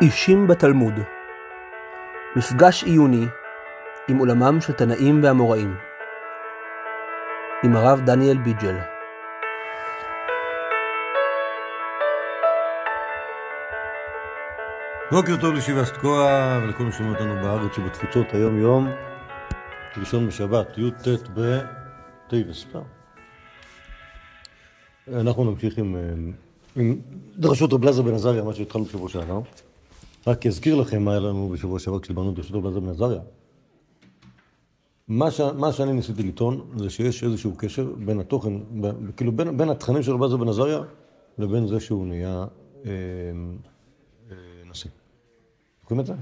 אישים בתלמוד מפגש עיוני עם עולמם של תנאים ואמוראים עם הרב דניאל ביג'ל בוקר טוב לישיבה סתקוע ולכל מי שומע אותנו בארץ ובתפוצות היום יום ראשון בשבת י"ט בטייבס. אנחנו נמשיך עם, עם דרשות רב לזר בן עזריה, מה שהתחלנו בשבוע שעבר. רק אזכיר לכם מה היה לנו בשבוע שעבר כשדיברנו רב לזר בן עזריה. מה, ש, מה שאני ניסיתי לטעון זה שיש איזשהו קשר בין התוכן, ב, כאילו בין, בין התכנים של רב לזר בן עזריה לבין זה שהוא נהיה אה, אה, נשיא. זוכרים את זה?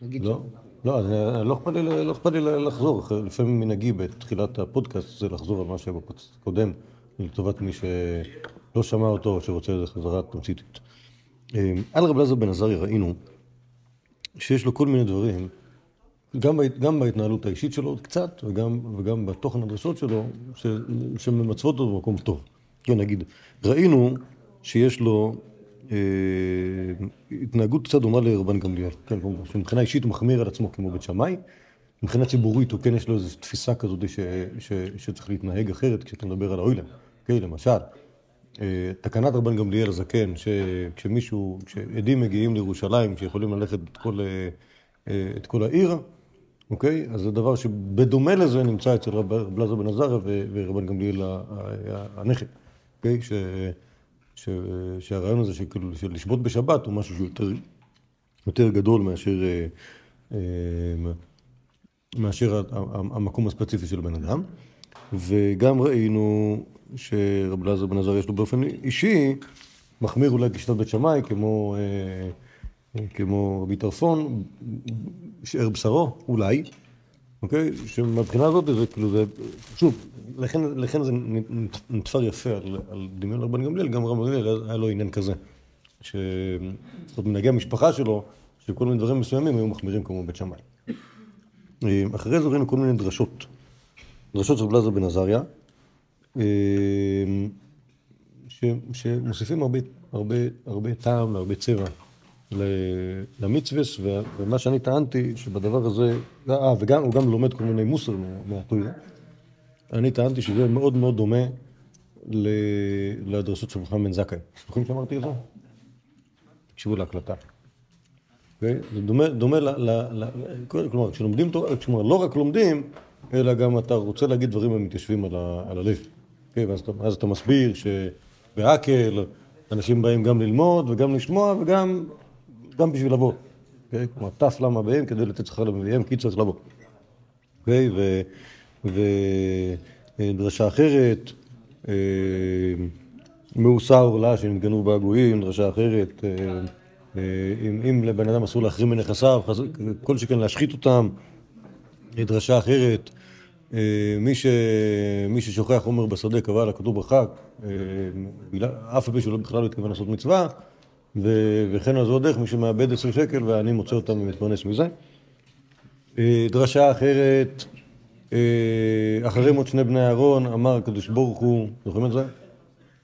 נגיד לא, לא, אז לא אכפת לי, לא לי לחזור, לפעמים מנהגי בתחילת הפודקאסט זה לחזור על מה שהיה בפודקאסט הקודם, לטובת מי שלא שמע אותו או שרוצה איזה חזרה תמציתית. אה, על רב אלעזר בן עזריה ראינו שיש לו כל מיני דברים, גם, בהת- גם בהתנהלות האישית שלו קצת, וגם, וגם בתוכן הדרשות שלו, ש, שממצבות אותו במקום טוב. כן, נגיד, ראינו שיש לו אה, התנהגות קצת דומה לרבן גמליאל, כן, כלומר, שמבחינה אישית הוא מחמיר על עצמו כמו בית שמאי, מבחינה ציבורית הוא כן יש לו איזו תפיסה כזאת ש, ש, שצריך להתנהג אחרת כשאתה מדבר על האוילם, כן, למשל, אה, תקנת רבן גמליאל הזקן, שכשמישהו, כשעדים מגיעים לירושלים, שיכולים ללכת את כל, אה, אה, את כל העיר, אוקיי? אז זה דבר שבדומה לזה נמצא אצל רב אלעזר בן עזריה ורבן גמליאל הנכד, אוקיי? ש, ש, שהרעיון הזה שכאילו של לשבות בשבת הוא משהו שהוא יותר, גדול מאשר, אה, אה, מאשר המקום הספציפי של בן אדם. וגם ראינו שרב אלעזר בן עזריה יש לו באופן אישי מחמיר אולי כשיטת בית שמאי, כמו, אה, כמו רבי טרפון, שאר בשרו, אולי, אוקיי? שמבחינה הזאת זה כאילו זה, שוב, לכן, לכן זה נתפר יפה על, על דמיון רבן גמליאל, גם רבן גמליאל היה לו עניין כזה. ש... זאת אומרת, מנהגי המשפחה שלו, שכל מיני דברים מסוימים היו מחמירים כמו בית שמאי. אה, אחרי זה ראינו כל מיני דרשות. דרשות של רב אלעזר בן עזריה, ש, שמוסיפים הרבה, הרבה, הרבה טעם והרבה צבע ל- למצווה, ו- ומה שאני טענתי שבדבר הזה, אה, וגם הוא גם לומד כל מיני מוסר מה- מהטוירה, אני טענתי שזה מאוד מאוד דומה ל- לדרשות של חכם בן זכאי. זוכרים שאמרתי את זה? תקשיבו להקלטה. אוקיי? זה דומה, דומה ל, ל, ל, כלומר, כשלומדים תורה, כלומר, לא רק לומדים, אלא גם אתה רוצה להגיד דברים המתיישבים על, ה, על הלב. ואז, אתה, ואז אתה מסביר שבהאקל אנשים באים גם ללמוד וגם לשמוע וגם גם בשביל לבוא. אוקיי? כלומר, תף למה בהם כדי לתת שכר למביאים, כי צריך לבוא. אוקיי? ודרשה אחרת, אה, מאוסה עורלה שנתגנו בה הגויים, דרשה אחרת, אה, אה, אם, אם לבן אדם אסור להחרים מנכסיו, כל שכן להשחית אותם, דרשה אחרת, אה, מי, ש... מי ששוכח חומר בשדה קבע על הכתוב בחג, אה, אף על פי שהוא לא בכלל לא התכוון לעשות מצווה, ו... וכן על זו הדרך, מי שמאבד עשר שקל ואני מוצא אותם ומתפרנס מזה. אה, דרשה אחרת, אה, אחרי מות שני בני אהרון, אמר הקדוש ברוך הוא, זוכרים את זה?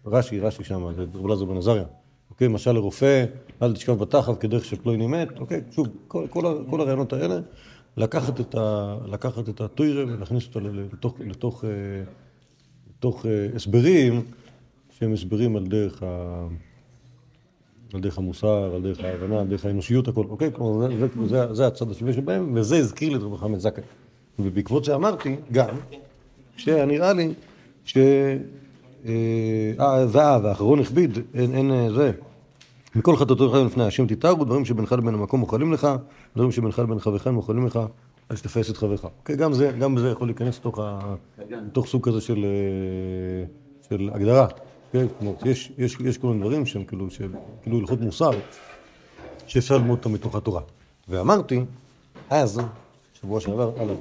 רש"י, רש"י שם, זה רב אלעזר בן עזריה. אוקיי, משל לרופא, אל תשכב בתחת כדרך שפלוני מת, אוקיי, שוב, כל, כל, כל הרעיונות האלה, לקחת את, ה, לקחת את הטוירה ולהכניס אותה לתוך, לתוך, אה, לתוך אה, הסברים שהם הסברים על דרך, ה, על דרך המוסר, על דרך ההבנה, על דרך האנושיות, הכל, אוקיי? כלומר, זה, זה, זה, זה הצד השווה שבהם, וזה הזכיר לי את רבי חמד זכאי. ובעקבות זה אמרתי, גם, שנראה לי ש... אה, אה, ואה, והאחרון הכביד, אין, אין זה. מכל חטאתו לך לפני השם תתארו, דברים שבינך לבין המקום מוכלים לך, דברים שבינך לבין חברך מוכלים לך, אל תתפס את חברך. אוקיי, גם זה, גם זה יכול להיכנס לתוך, ה... לתוך סוג כזה של, אה, של הגדרה. כן, כלומר, יש, יש, יש כל מיני דברים שהם כאילו, של, כאילו הלכות מוסר, שאפשר ללמוד אותם מתוך התורה. ואמרתי, אז, שבוע שעבר, הלאה.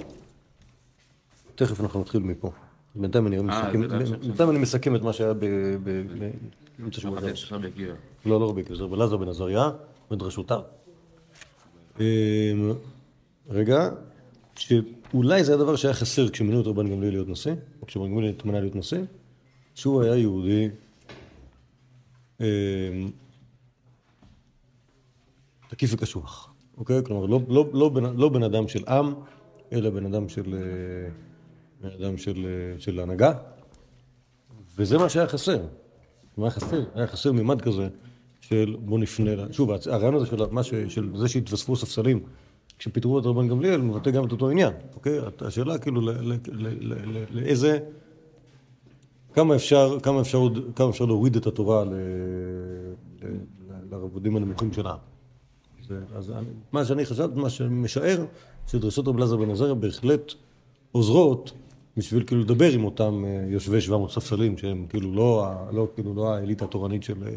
תכף אנחנו נתחיל מפה. בינתיים אני מסכם, זה עכשיו. בינתיים אני מסכם את מה שהיה ב- באמצע שבוע בגיור. לא, לא רבי זה רבי אלעזר בן עזריה ודרשותיו. אמ, רגע, שאולי זה הדבר שהיה חסר כשמינו את רבן גמליאל להיות נשיא, או כשרבן גמליאל התמנה להיות נשיא, שהוא היה יהודי אמ, תקיף וקשוח, אוקיי? כלומר, לא, לא, לא, בן, לא בן אדם של עם, אלא בן אדם של, אה, בן אדם של, אה, של הנהגה, וזה מה שהיה חסר. מה היה חסר? היה חסר מימד כזה של בוא נפנה, ל- שוב, הרעיון הזה של, ש, של זה שהתווספו ספסלים כשפיטרו את רבן גמליאל מבטא גם את אותו עניין, אוקיי? השאלה כאילו לאיזה, כמה אפשר, כמה אפשר, כמה אפשר להוריד את התורה ל- ל- ל- לרבדים הנמוכים של העם. אז מה שאני חשבתי, מה שאני משער, שדרשות רב אלעזר בן עזריה בהחלט עוזרות בשביל כאילו לדבר עם אותם אה, יושבי 700 ספסלים שהם כאילו לא, לא, כאילו לא האליטה התורנית של, אה,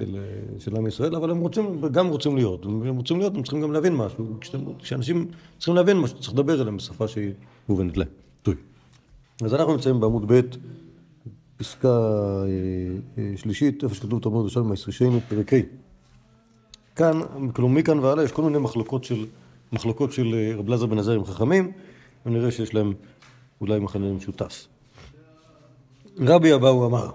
של, של עם ישראל, אבל הם רוצים, גם רוצים להיות, הם רוצים להיות, הם צריכים גם להבין משהו, כשאנשים צריכים להבין משהו, צריך לדבר אליהם בשפה שהיא מובנת להם. טוב. אז אנחנו נמצאים בעמוד ב', פסקה אה, אה, שלישית, איפה שכתוב תלמוד ראשון מעשרישנו, פרק ה'. כאן, כלומר מכאן והלאה, יש כל מיני מחלוקות של, מחלוקות של אה, רב אלעזר בן עזר עם חכמים, ונראה שיש להם אולי מכנה משותף. רבי אבאו אמר,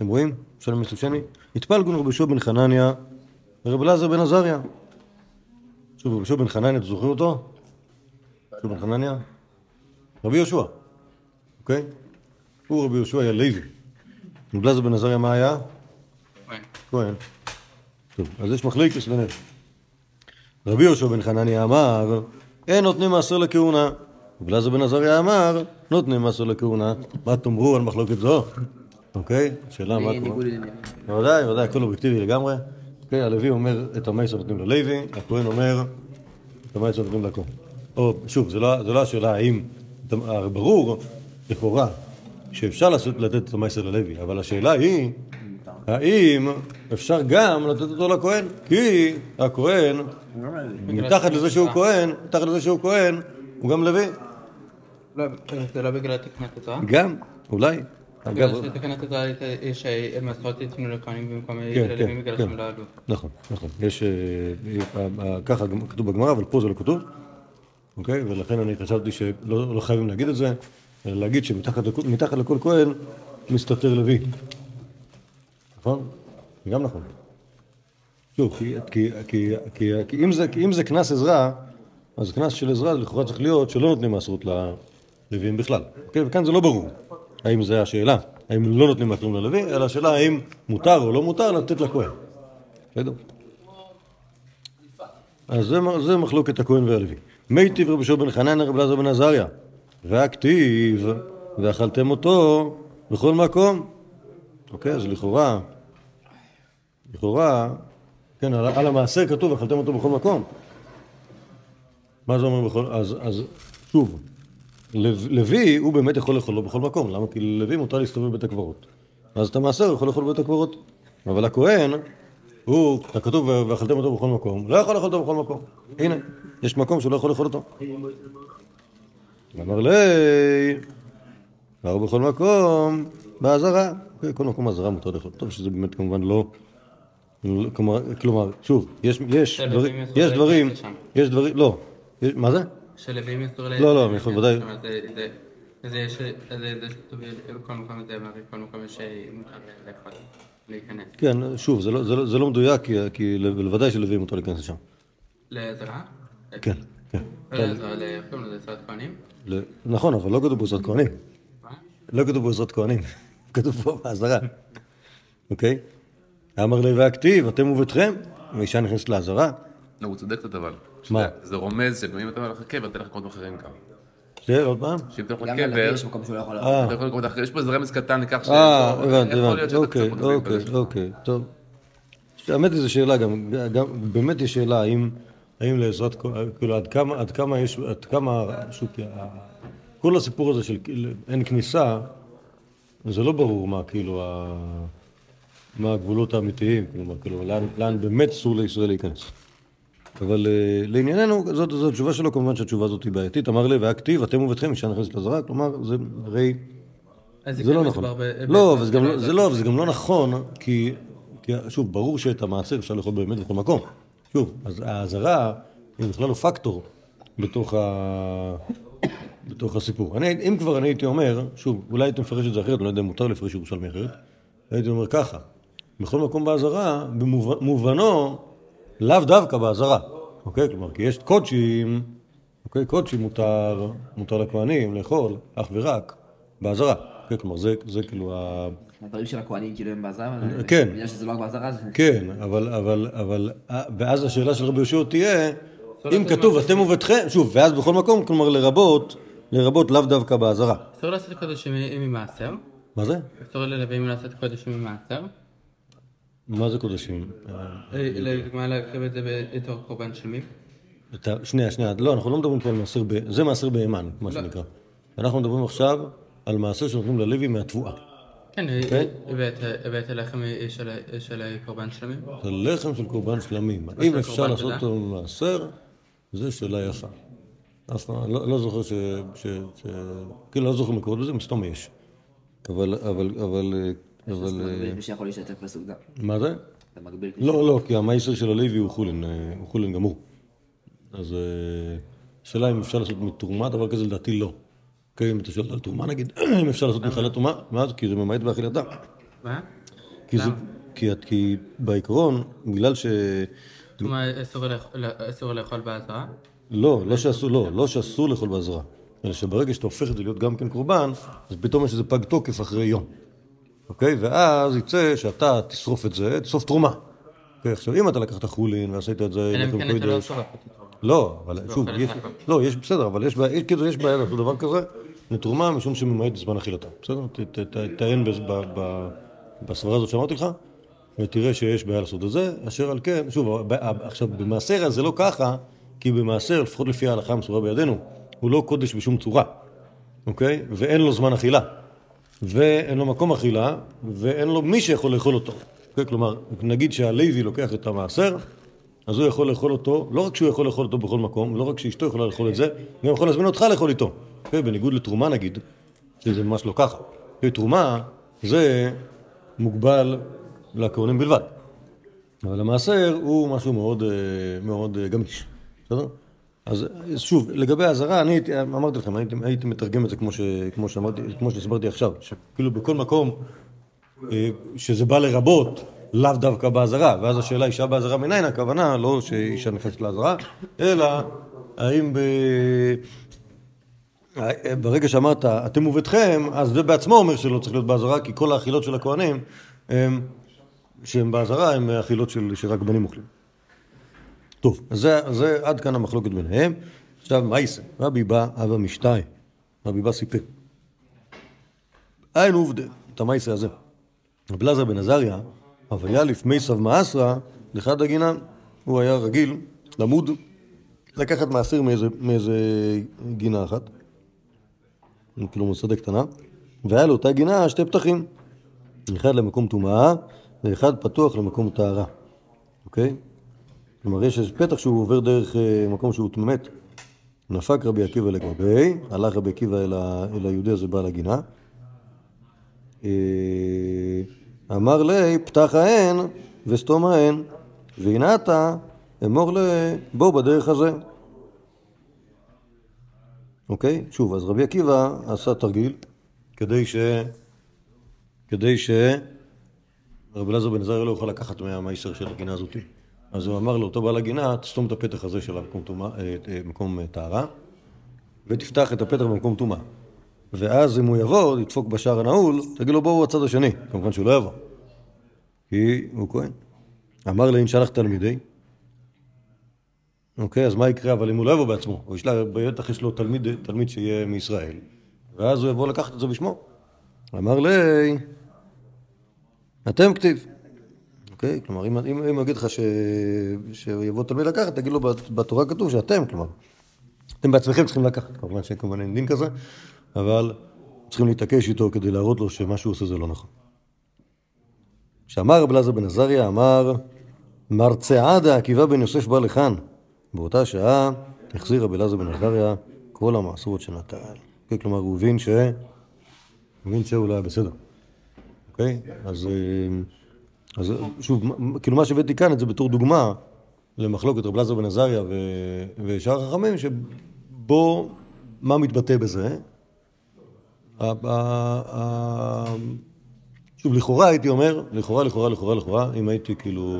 אתם רואים? שלום מסושני? התפלגון רבי יהושע בן חנניה ורב אלעזר בן עזריה. שוב, רבי יהושע בן חנניה, אתם זוכרים אותו? יהושע בן חנניה? רבי יהושע, אוקיי? הוא רבי יהושע היה לוי. רב אלעזר בן עזריה מה היה? כהן. טוב, אז יש מחלקת ביניהם. רבי יהושע בן חנניה אמר, אין נותנים מעשר לכהונה. רבי אלעזר בן עזריה אמר, נותנים מעשר לכהונה. מה תאמרו על מחלוקת זו? אוקיי? שאלה מה קורה? בוודאי, בוודאי, הכל אובייקטיבי לגמרי. אוקיי, הלוי אומר את המייסר נותנים ללוי, הכהן אומר את המייסר נותנים לכהן. או, שוב, זה לא, זה לא השאלה האם, הרי ברור, לכאורה, שאפשר לעשות, לתת את המייסר ללוי, אבל השאלה היא, האם אפשר גם לתת אותו לכהן? כי הכהן, מתחת לזה שהוא כהן, מתחת לזה שהוא כהן, הוא גם לוי. לא, זה לא בגלל תקנת התורה? גם, אולי. אגב, בגלל שתקנת התורה יש מסורת יתנו לכהנים במקום כן, ללווים בגלל כן, שהם לא עלו. נכון, נכון. יש, אה, אה, אה, ככה כתוב בגמרא, אבל פה זה לא כתוב, אוקיי? ולכן אני חשבתי שלא לא חייבים להגיד את זה, אלא להגיד שמתחת לכל- כהן מסתתר לוי. נכון? זה גם נכון. שוב, כי, אם זה, כי אם זה קנס עזרה, אז קנס של עזרה לכאורה צריך להיות שלא נותנים מעשרות ללווים בכלל. אוקיי? וכאן זה לא ברור. האם זו השאלה? האם לא נותנים מעשרות ללוי, אלא השאלה האם מותר או לא מותר לתת לכהן. בסדר? אז זה, זה מחלוקת הכהן והלוי. מיטיב רבי יהושע בן חנן רבי אלעזר בן עזריה, והכתיב, ואכלתם אותו בכל מקום. אוקיי, אז לכאורה, לכאורה, כן, על, על המעשר כתוב, אכלתם אותו בכל מקום. מה זה אומר בכל... אז, אז שוב, לוי הוא באמת יכול לאכול לו בכל מקום. למה? כי ללוי מותר להסתובב בבית הקברות. אז את המעשר הוא יכול לאכול בבית הקברות. אבל הכהן, הוא, כתוב ואכלתם אותו בכל מקום, לא יכול לאכול אותו בכל מקום. הנה, יש מקום שהוא לא יכול לאכול אותו. אמר לי, גר בכל מקום, באזהרה. כל מקום באזהרה מותר לאכול. טוב שזה באמת כמובן לא... לא- כלומר, שוב, יש, דברים, יש דברים, לא, מה זה? שלווים אסור ל... לא, לא, ודאי. אומרת, זה- זה- זה יש... בכל מקום זה מראה כל מקום יש מותר לאכול, להיכנס. כן, שוב, זה לא, זה לא, זה לא מדויק, כי, כי לוודאי שלוי מותר להיכנס לשם. לעזרה? כן, כן. לא לעזרה, איך קוראים לזה? עזרת כהנים? נכון, אבל לא כתוב בעזרת כהנים. מה? לא כתוב בעזרת כהנים. כתוב פה באזהרה. אוקיי? אמר לי והכתיב, אתם וביתכם, ואישה נכנסת לאזהרה. לא, הוא צודק קצת אבל. מה? זה רומז שאם אתה הולך לקבר, תלך למקומות אחרים גם. שתהיה עוד פעם. שאם אתה הולך גם לקבר, יש מקום שהוא לא יכול. יש פה איזה רמז קטן לכך ש... אה, הבנתי, הבנתי. אוקיי, אוקיי. אוקיי, טוב. האמת היא זו שאלה גם, גם, באמת יש שאלה האם, האם לעזרת, כאילו עד כמה, עד כמה יש, עד כמה, ה- כל הסיפור הזה של כאילו, אין כניסה, זה לא ברור מה, כאילו, ה- מה הגבולות האמיתיים, כלומר, כאילו, לאן, לאן באמת אסור לישראל להיכנס. אבל אה, לענייננו, זאת, זאת התשובה שלו, כמובן שהתשובה הזאת היא בעייתית. אמר לי, והכתיב, אתם וביתכם, אישה נכנסת לזרה, כלומר, זה הרי... זה לא כן נכון. מדובר ב- לא, ב- אבל זה גם לא- זה לא, זה לא נכון, כי, כי שוב, ברור שאת המעשר אפשר לאכול באמת בכל מקום. שוב, אז האזהרה היא בכלל לא פקטור בתוך, ה... בתוך הסיפור. אני, אם כבר אני הייתי אומר, שוב, אולי הייתי מפרש את זה אחרת, אני לא יודע אם מותר לפרש ירושלמי אחרת, הייתי אומר ככה, בכל מקום באזהרה, במובנו, לאו דווקא באזהרה, אוקיי? כלומר, כי יש קודשים, אוקיי? קודשים מותר, מותר לכהנים לאכול אך ורק באזהרה. אוקיי? כלומר, זה, זה כאילו ה... הדברים של הכהנים כאילו הם באזהרה? כן. בגלל שזה לא רק באזהרה? זה- כן, אבל, אבל, אבל, אה, ואז השאלה של רבי יהושע תהיה, אם כתוב. אתם וביתכם, שוב, ואז בכל מקום, כלומר לרבות, לרבות לאו דווקא באזהרה. אסור לעשות קודשים ממעשר? מה זה? אסור ללווים לעשות קודשים ממעשר? מה זה קודשים? אה, לדוגמה להקריב את זה בתור קורבן של מי? שנייה, שנייה, לא, אנחנו לא מדברים פה על מעשר. זה מעשר בהימן, מה שנקרא. אנחנו מדברים עכשיו על מעשר שנותנים ללוי מהתבואה. כן, אוקיי. הבאת לחם של- קורבן שלמים? זה לחם של קורבן שלמים. של האם אפשר לעשות? אותו ממעשר? זו שאלה יפה. אף פעם, לא, לא זוכר ש... ש... ש... כאילו, לא זוכר מקורות בזה, מסתום יש. אבל, אבל, אבל, אה, אבל... אתה מגביל מי שיכול להשתתף בסעודה. מה זה? אתה מגביל... לא, לא, כי המייסר של הלוי הוא חולין, אה, הוא חולין גמור. אז אה, השאלה אם אפשר לעשות מתרומה, דבר כזה לדעתי לא. אוקיי, אם אתה שואל על תרומה נגיד, אם אפשר לעשות מחלת תרומה, מה זה? כי זה ממעט באכילתה. מה? כי בעיקרון, בגלל ש... תרומה אסור לאכ- אסור לאכול באזהרה? לא, לא שאסור, לא, לא שאסור לאכול בעזרה. אלא שברגע שאתה הופך את זה להיות גם כן קורבן, אז פתאום יש איזה פג תוקף אחרי יום. אוקיי? ואז יצא שאתה תשרוף את זה, תשרוף תרומה. אוקיי, עכשיו אם אתה לקחת חולין ועשית את זה אלא אם כן אתה לא שורף תרומה. לא, אבל שוב, חלק יש, מהכל. לא, יש, בסדר, אבל יש בעיה, כאילו יש בעיה לעשות דבר כזה לתרומה משום שממעט זמן אכילתה. בסדר? ת- ת- ת- תעיין בזה ב- ב- בסברה הזאת שאמרתי לך, ותראה שיש בעיה לעשות את זה, אשר על כן, שוב, עכשיו, במעשר זה לא ככה, כי במעשר, לפחות לפי ההלכה המסורה בידינו, הוא לא קודש בשום צורה, אוקיי? ואין לו זמן אכילה, ואין לו מקום אכילה, ואין לו מי שיכול לאכול אותו. אוקיי? כלומר, נגיד שהלוי לוקח את המעשר, אז הוא יכול לאכול אותו, לא רק שהוא יכול לאכול אותו בכל מקום, לא רק שאשתו יכולה לאכול את זה, גם יכול להזמין אותך לאכול איתו. אוקיי? בניגוד לתרומה נגיד, שזה ממש לא ככה. אוקיי? תרומה זה מוגבל לכהנים בלבד. אבל המעשר הוא משהו מאוד, אה, מאוד אה, גמיש, בסדר? אז אה, שוב, לגבי האזהרה, אני הייתי, אמרתי לכם, הייתי, הייתי מתרגם את זה כמו, ש, כמו, שאמרתי, כמו שהסברתי עכשיו, שכאילו בכל מקום אה, שזה בא לרבות, לאו דווקא באזהרה, ואז השאלה אישה באזהרה מניין, הכוונה לא שאישה נכנסת לאזהרה, אלא האם ב... אה, ברגע שאמרת אתם וביתכם, אז זה בעצמו אומר שלא צריך להיות באזהרה, כי כל האכילות של הכהנים הם, שהם באזהרה הם אכילות של, שרק בנים אוכלים. טוב, זה, זה עד כאן המחלוקת ביניהם. עכשיו מייסה, רבי בא אבא משתאי, רבי בא סיפר. אין עובדה, את המייסה הזה. רבי אלעזר בן עזריה, הוויה לפני סב מאסרא, לחד הגינם, הוא היה רגיל למוד, לקחת מעשר מאיזה, מאיזה גינה אחת, כאילו מסעדה קטנה, והיה לאותה גינה שתי פתחים, אחד למקום טומאה ואחד פתוח למקום טהרה, אוקיי? כלומר, יש איזה פתח שהוא עובר דרך אה, מקום שהוא מת. נפק רבי עקיבא לגבי, הלך רבי עקיבא אל, היהודי הזה בעל הגינה. אה, אמר לי, פתח ההן וסתום ההן, והנה אתה, אמור לי, בוא בדרך הזה. אוקיי? שוב, אז רבי עקיבא עשה תרגיל כדי ש... כדי ש... רבי אלעזר בן עזריה לא יוכל לקחת מהמייסר של הגינה הזאתי. אז הוא אמר לאותו בעל הגינה, תסתום את הפתח הזה של המקום אה, אה, אה, טהרה, ותפתח את הפתח במקום טומאה. ואז אם הוא יבוא, ידפוק בשער הנעול, תגיד לו בואו הצד השני. כמובן שהוא לא יבוא, כי הוא כהן. אמר לאין שלח תלמידי, אוקיי, אז מה יקרה אבל אם הוא לא יבוא בעצמו? הוא ישלח, בטח יש לו תלמיד, תלמיד שיהיה מישראל, ואז הוא יבוא לקחת את זה בשמו. אמר לי, אתם כתיב. אוקיי? כלומר, אם, אם, אם הוא יגיד לך ש... שיבוא תלמיד לקחת, תגיד לו בת- בתורה כתוב שאתם, כלומר, אתם בעצמכם צריכים לקחת, כמובן שכמובן אין דין כזה, אבל צריכים להתעקש איתו כדי להראות לו שמה שהוא עושה זה לא נכון. שאמר רב אלעזר בן עזריה, אמר, מרצעדה עקיבא בן יוסף בא לכאן. באותה שעה החזיר רב אלעזר בן עזריה כל המעשרות שנטל. אוקיי? כלומר, הוא הבין ש... הוא הבין שהוא לא היה בסדר. אוקיי? אז, אה, אז שוב, כאילו מה שהבאתי כאן את זה בתור דוגמה למחלוקת רב אלעזר בן עזריה ו- ושאר החכמים, שבו, מה מתבטא בזה? שוב, לכאורה הייתי אומר, לכאורה, לכאורה, לכאורה, לכאורה, אם הייתי כאילו...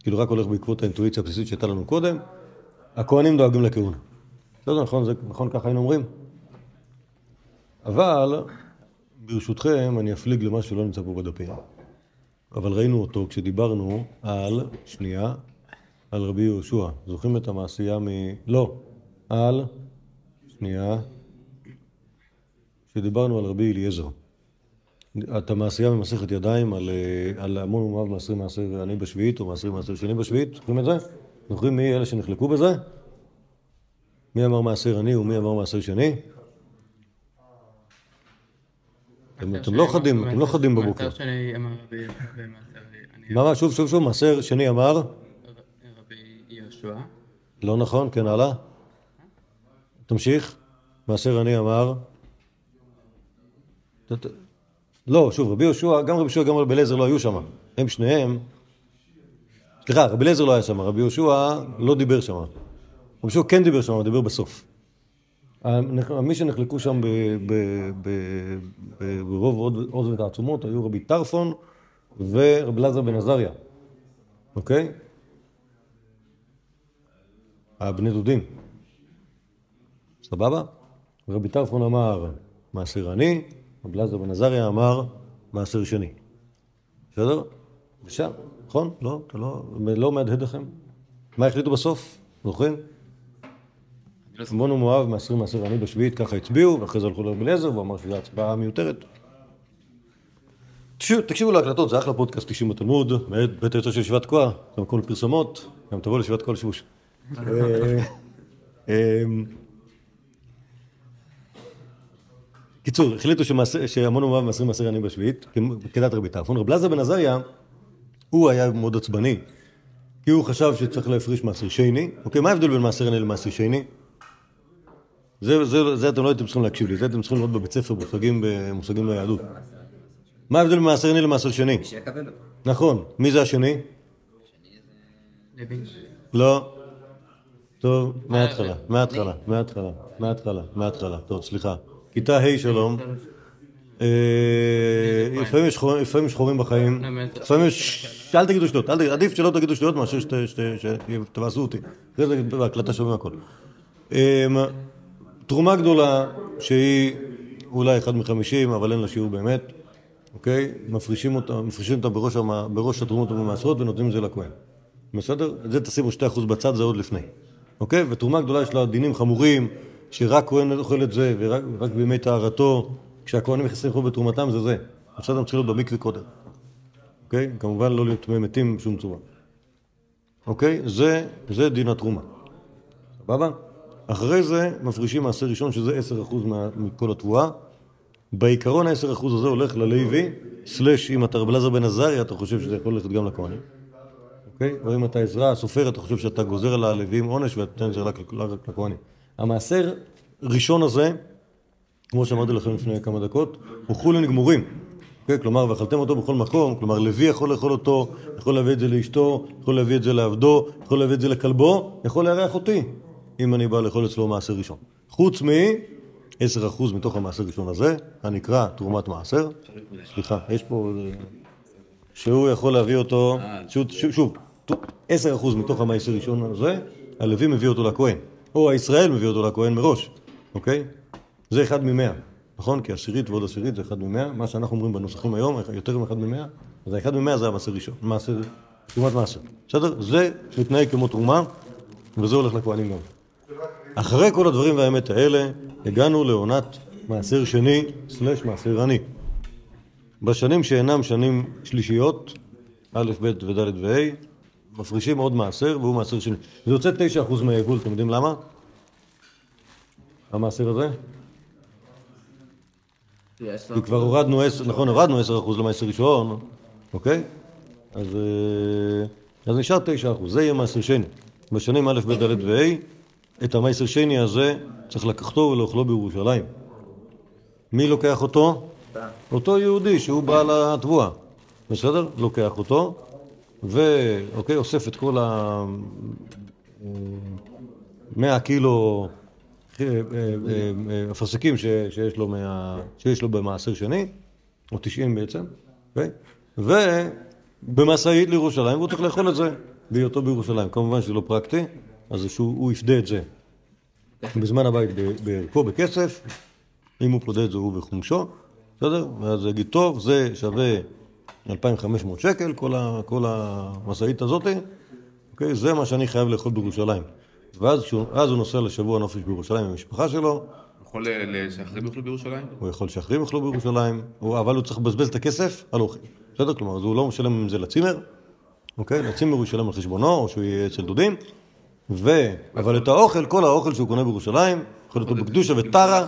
כאילו רק הולך בעקבות האינטואיציה הבסיסית שהייתה לנו קודם, הכהנים דואגים לכהונה. בסדר, נכון, זה, נכון ככה היינו אומרים? אבל, ברשותכם, אני אפליג למה שלא נמצא פה בדפים. אבל ראינו אותו כשדיברנו על, שנייה, על רבי יהושע. זוכרים את המעשייה מ... לא, על, שנייה, כשדיברנו על רבי אליעזר. את המעשייה במסכת ידיים על, על המון ומאב מעשרים מעשר עני בשביעית או מעשרים מעשר שני בשביעית, זוכרים את זה? זוכרים מי אלה שנחלקו בזה? מי אמר מעשר עני ומי אמר מעשר שני? אתם, לא חדים, אתם לא חדים בבוקר. מעשר שני אמר רבי אני מה, שוב, שוב, שוב, מעשר שני אמר? רבי יהושע. לא נכון, כן, הלאה. תמשיך. מעשר עני אמר? לא, שוב, רבי יהושע, גם רבי יהושע, גם רבי אליעזר לא היו שם. הם שניהם... סליחה, רבי אליעזר לא היה שם, רבי יהושע לא דיבר שם. רבי יהושע כן דיבר שם, הוא דיבר בסוף. מי שנחלקו שם ברוב עוז- ותעצומות היו רבי טרפון ורבי אלעזר בן עזריה, אוקיי? הבני דודים. סבבה? רבי טרפון אמר מעשר עני, רבי אלעזר בן עזריה אמר מעשר שני. בסדר? אפשר, נכון? לא? לא, לא מהדהד לכם? מה החליטו בסוף? זוכרים? עמון ומואב מעשרים מעשר עני בשביעית, ככה הצביעו, ואחרי זה הלכו לרבי אליעזר, והוא אמר שזו הצבעה מיותרת. תקשיבו, להקלטות, זה אחלה פודקאסט אישים בתלמוד, מאת בית היוצר של ישיבת תקוע, זה מקום לפרסומות, גם תבואו לישיבת תקוע לשיבוש. אה, אמ, קיצור, החליטו שהמון ומואב מעשרים מעשר עני בשביעית, כדת רבי טרפון. רבי אלעזר בן עזריה, הוא היה מאוד עצבני, כי הוא חשב שצריך להפריש מעשר שני. אוקיי, מה ההבדל בין מעשר עני למעשר שני? זה, זה, זה אתם לא הייתם צריכים להקשיב לי, זה אתם צריכים ללמוד בבית ספר במושגים, במושגים ליהדות. מה ההבדל בין מעשר עני למעשר שני? נכון, מי זה השני? לא. טוב, מההתחלה, מההתחלה, מההתחלה, מההתחלה, מההתחלה. טוב, סליחה. כיתה ה' שלום. אה, לפעמים יש שחורים בחיים. לפעמים יש... אל תגידו שטויות, עדיף שלא תגידו שטויות מאשר שת- שת- שתבאסו אותי. אחרי זה בהקלטה שומעים הכל. תרומה גדולה שהיא אולי אחד מחמישים, אבל אין לה שיעור באמת, אוקיי? מפרישים אותה, מפרישים אותה בראש, המ- בראש התרומות המעשרות ונותנים את זה לכהן. בסדר? את זה תשימו שתי אחוז בצד, זה עוד לפני. אוקיי? ותרומה גדולה יש לה דינים חמורים, שרק כהן אוכל את זה, ורק רק בימי טהרתו, כשהכהנים נכנסים לחוב בתרומתם זה זה. עכשיו אתם צריכים להיות במקווה קודם. אוקיי? כמובן לא להיות מתים בשום צורה. אוקיי? זה, זה דין התרומה. סבבה? אחרי זה מפרישים מעשר ראשון, שזה 10% מה- מכל התבואה. בעיקרון ה-10% הזה הולך ללוי, סלש אם אתה רב אלעזר בן עזריה, אתה חושב שזה יכול ללכת גם לכהנים. אוקיי? או אם אתה עזרא, סופר, אתה חושב שאתה גוזר על הלווים עונש ואתה נותן את זה רק לכהנים. המעשר ראשון הזה, כמו שאמרתי לכם לפני כמה דקות, הוא חולין גמורים. אוקיי? כלומר, ואכלתם אותו בכל מקום, כלומר, לוי יכול לאכול אותו, יכול להביא את זה לאשתו, יכול להביא את זה לעבדו, יכול להביא את זה לכלבו, יכול לארח אותי, אם אני בא לאכול אצלו מעשר ראשון. חוץ מ... 10% מתוך המעשר ראשון הזה, הנקרא תרומת מעשר. סליחה, יש פה... שהוא יכול להביא אותו, שוב, שוב, שוב, 10% מתוך המעשר ראשון הזה, הלוי מביא אותו לכהן, או הישראל מביא אותו לכהן מראש, אוקיי? זה אחד ממאה, נכון? כי עשירית ועוד עשירית זה אחד ממאה, מה שאנחנו אומרים בנוסחים היום, יותר מאחד ממאה, אז האחד ממאה זה המעשר ראשון, מעשר, תרומת מעשר, בסדר? זה מתנהג כמו תרומה, וזה הולך לכהנים גם. אחרי כל הדברים והאמת האלה, הגענו לעונת מעשר שני סלש מעשר עני. בשנים שאינם שנים שלישיות, א', ב' וד' וה', מפרישים עוד מעשר והוא מעשר שני. זה יוצא 9% מהיבול, אתם יודעים למה? המעשר הזה? כי כבר הורדנו 10, נכון, הורדנו 10% למעשר ראשון, אוקיי? אז, אה, אז נשאר 9%, זה יהיה מעשר שני. בשנים א', ב', ד' וה', את המעשר שני הזה צריך לקחתו ולאכלו בירושלים. מי לוקח אותו? אותו יהודי שהוא בעל התבואה, בסדר? לוקח אותו, ואוקיי, אוסף את כל ה... 100 קילו אה, אה, אה, אפרסקים שיש לו, מה... שיש לו במעשר שני, או 90 בעצם, אוקיי? ובמשאית לירושלים, והוא צריך לאכול את זה בהיותו בירושלים. כמובן שזה לא פרקטי, אז שהוא הוא יפדה את זה בזמן הבית בערכו בכסף, אם הוא פודה את זה הוא בחומשו, בסדר? ואז יגיד, טוב, זה שווה 2,500 שקל, כל, ה, כל המשאית הזאת, אוקיי? זה מה שאני חייב לאכול בירושלים. ואז אז הוא נוסע לשבוע נופש בירושלים עם המשפחה שלו, יכול שאחרים יאכלו בירושלים? הוא יכול שאחרים יאכלו בירושלים, הוא- אבל הוא צריך לבזבז את הכסף על אוכל. בסדר? כלומר, אז הוא לא משלם עם זה לצימר, אוקיי? לצימר הוא ישלם על חשבונו, או שהוא יהיה אצל דודים, ו... אבל את האוכל, כל האוכל שהוא קונה בירושלים, יכול להיות לו בקדושה וטרה?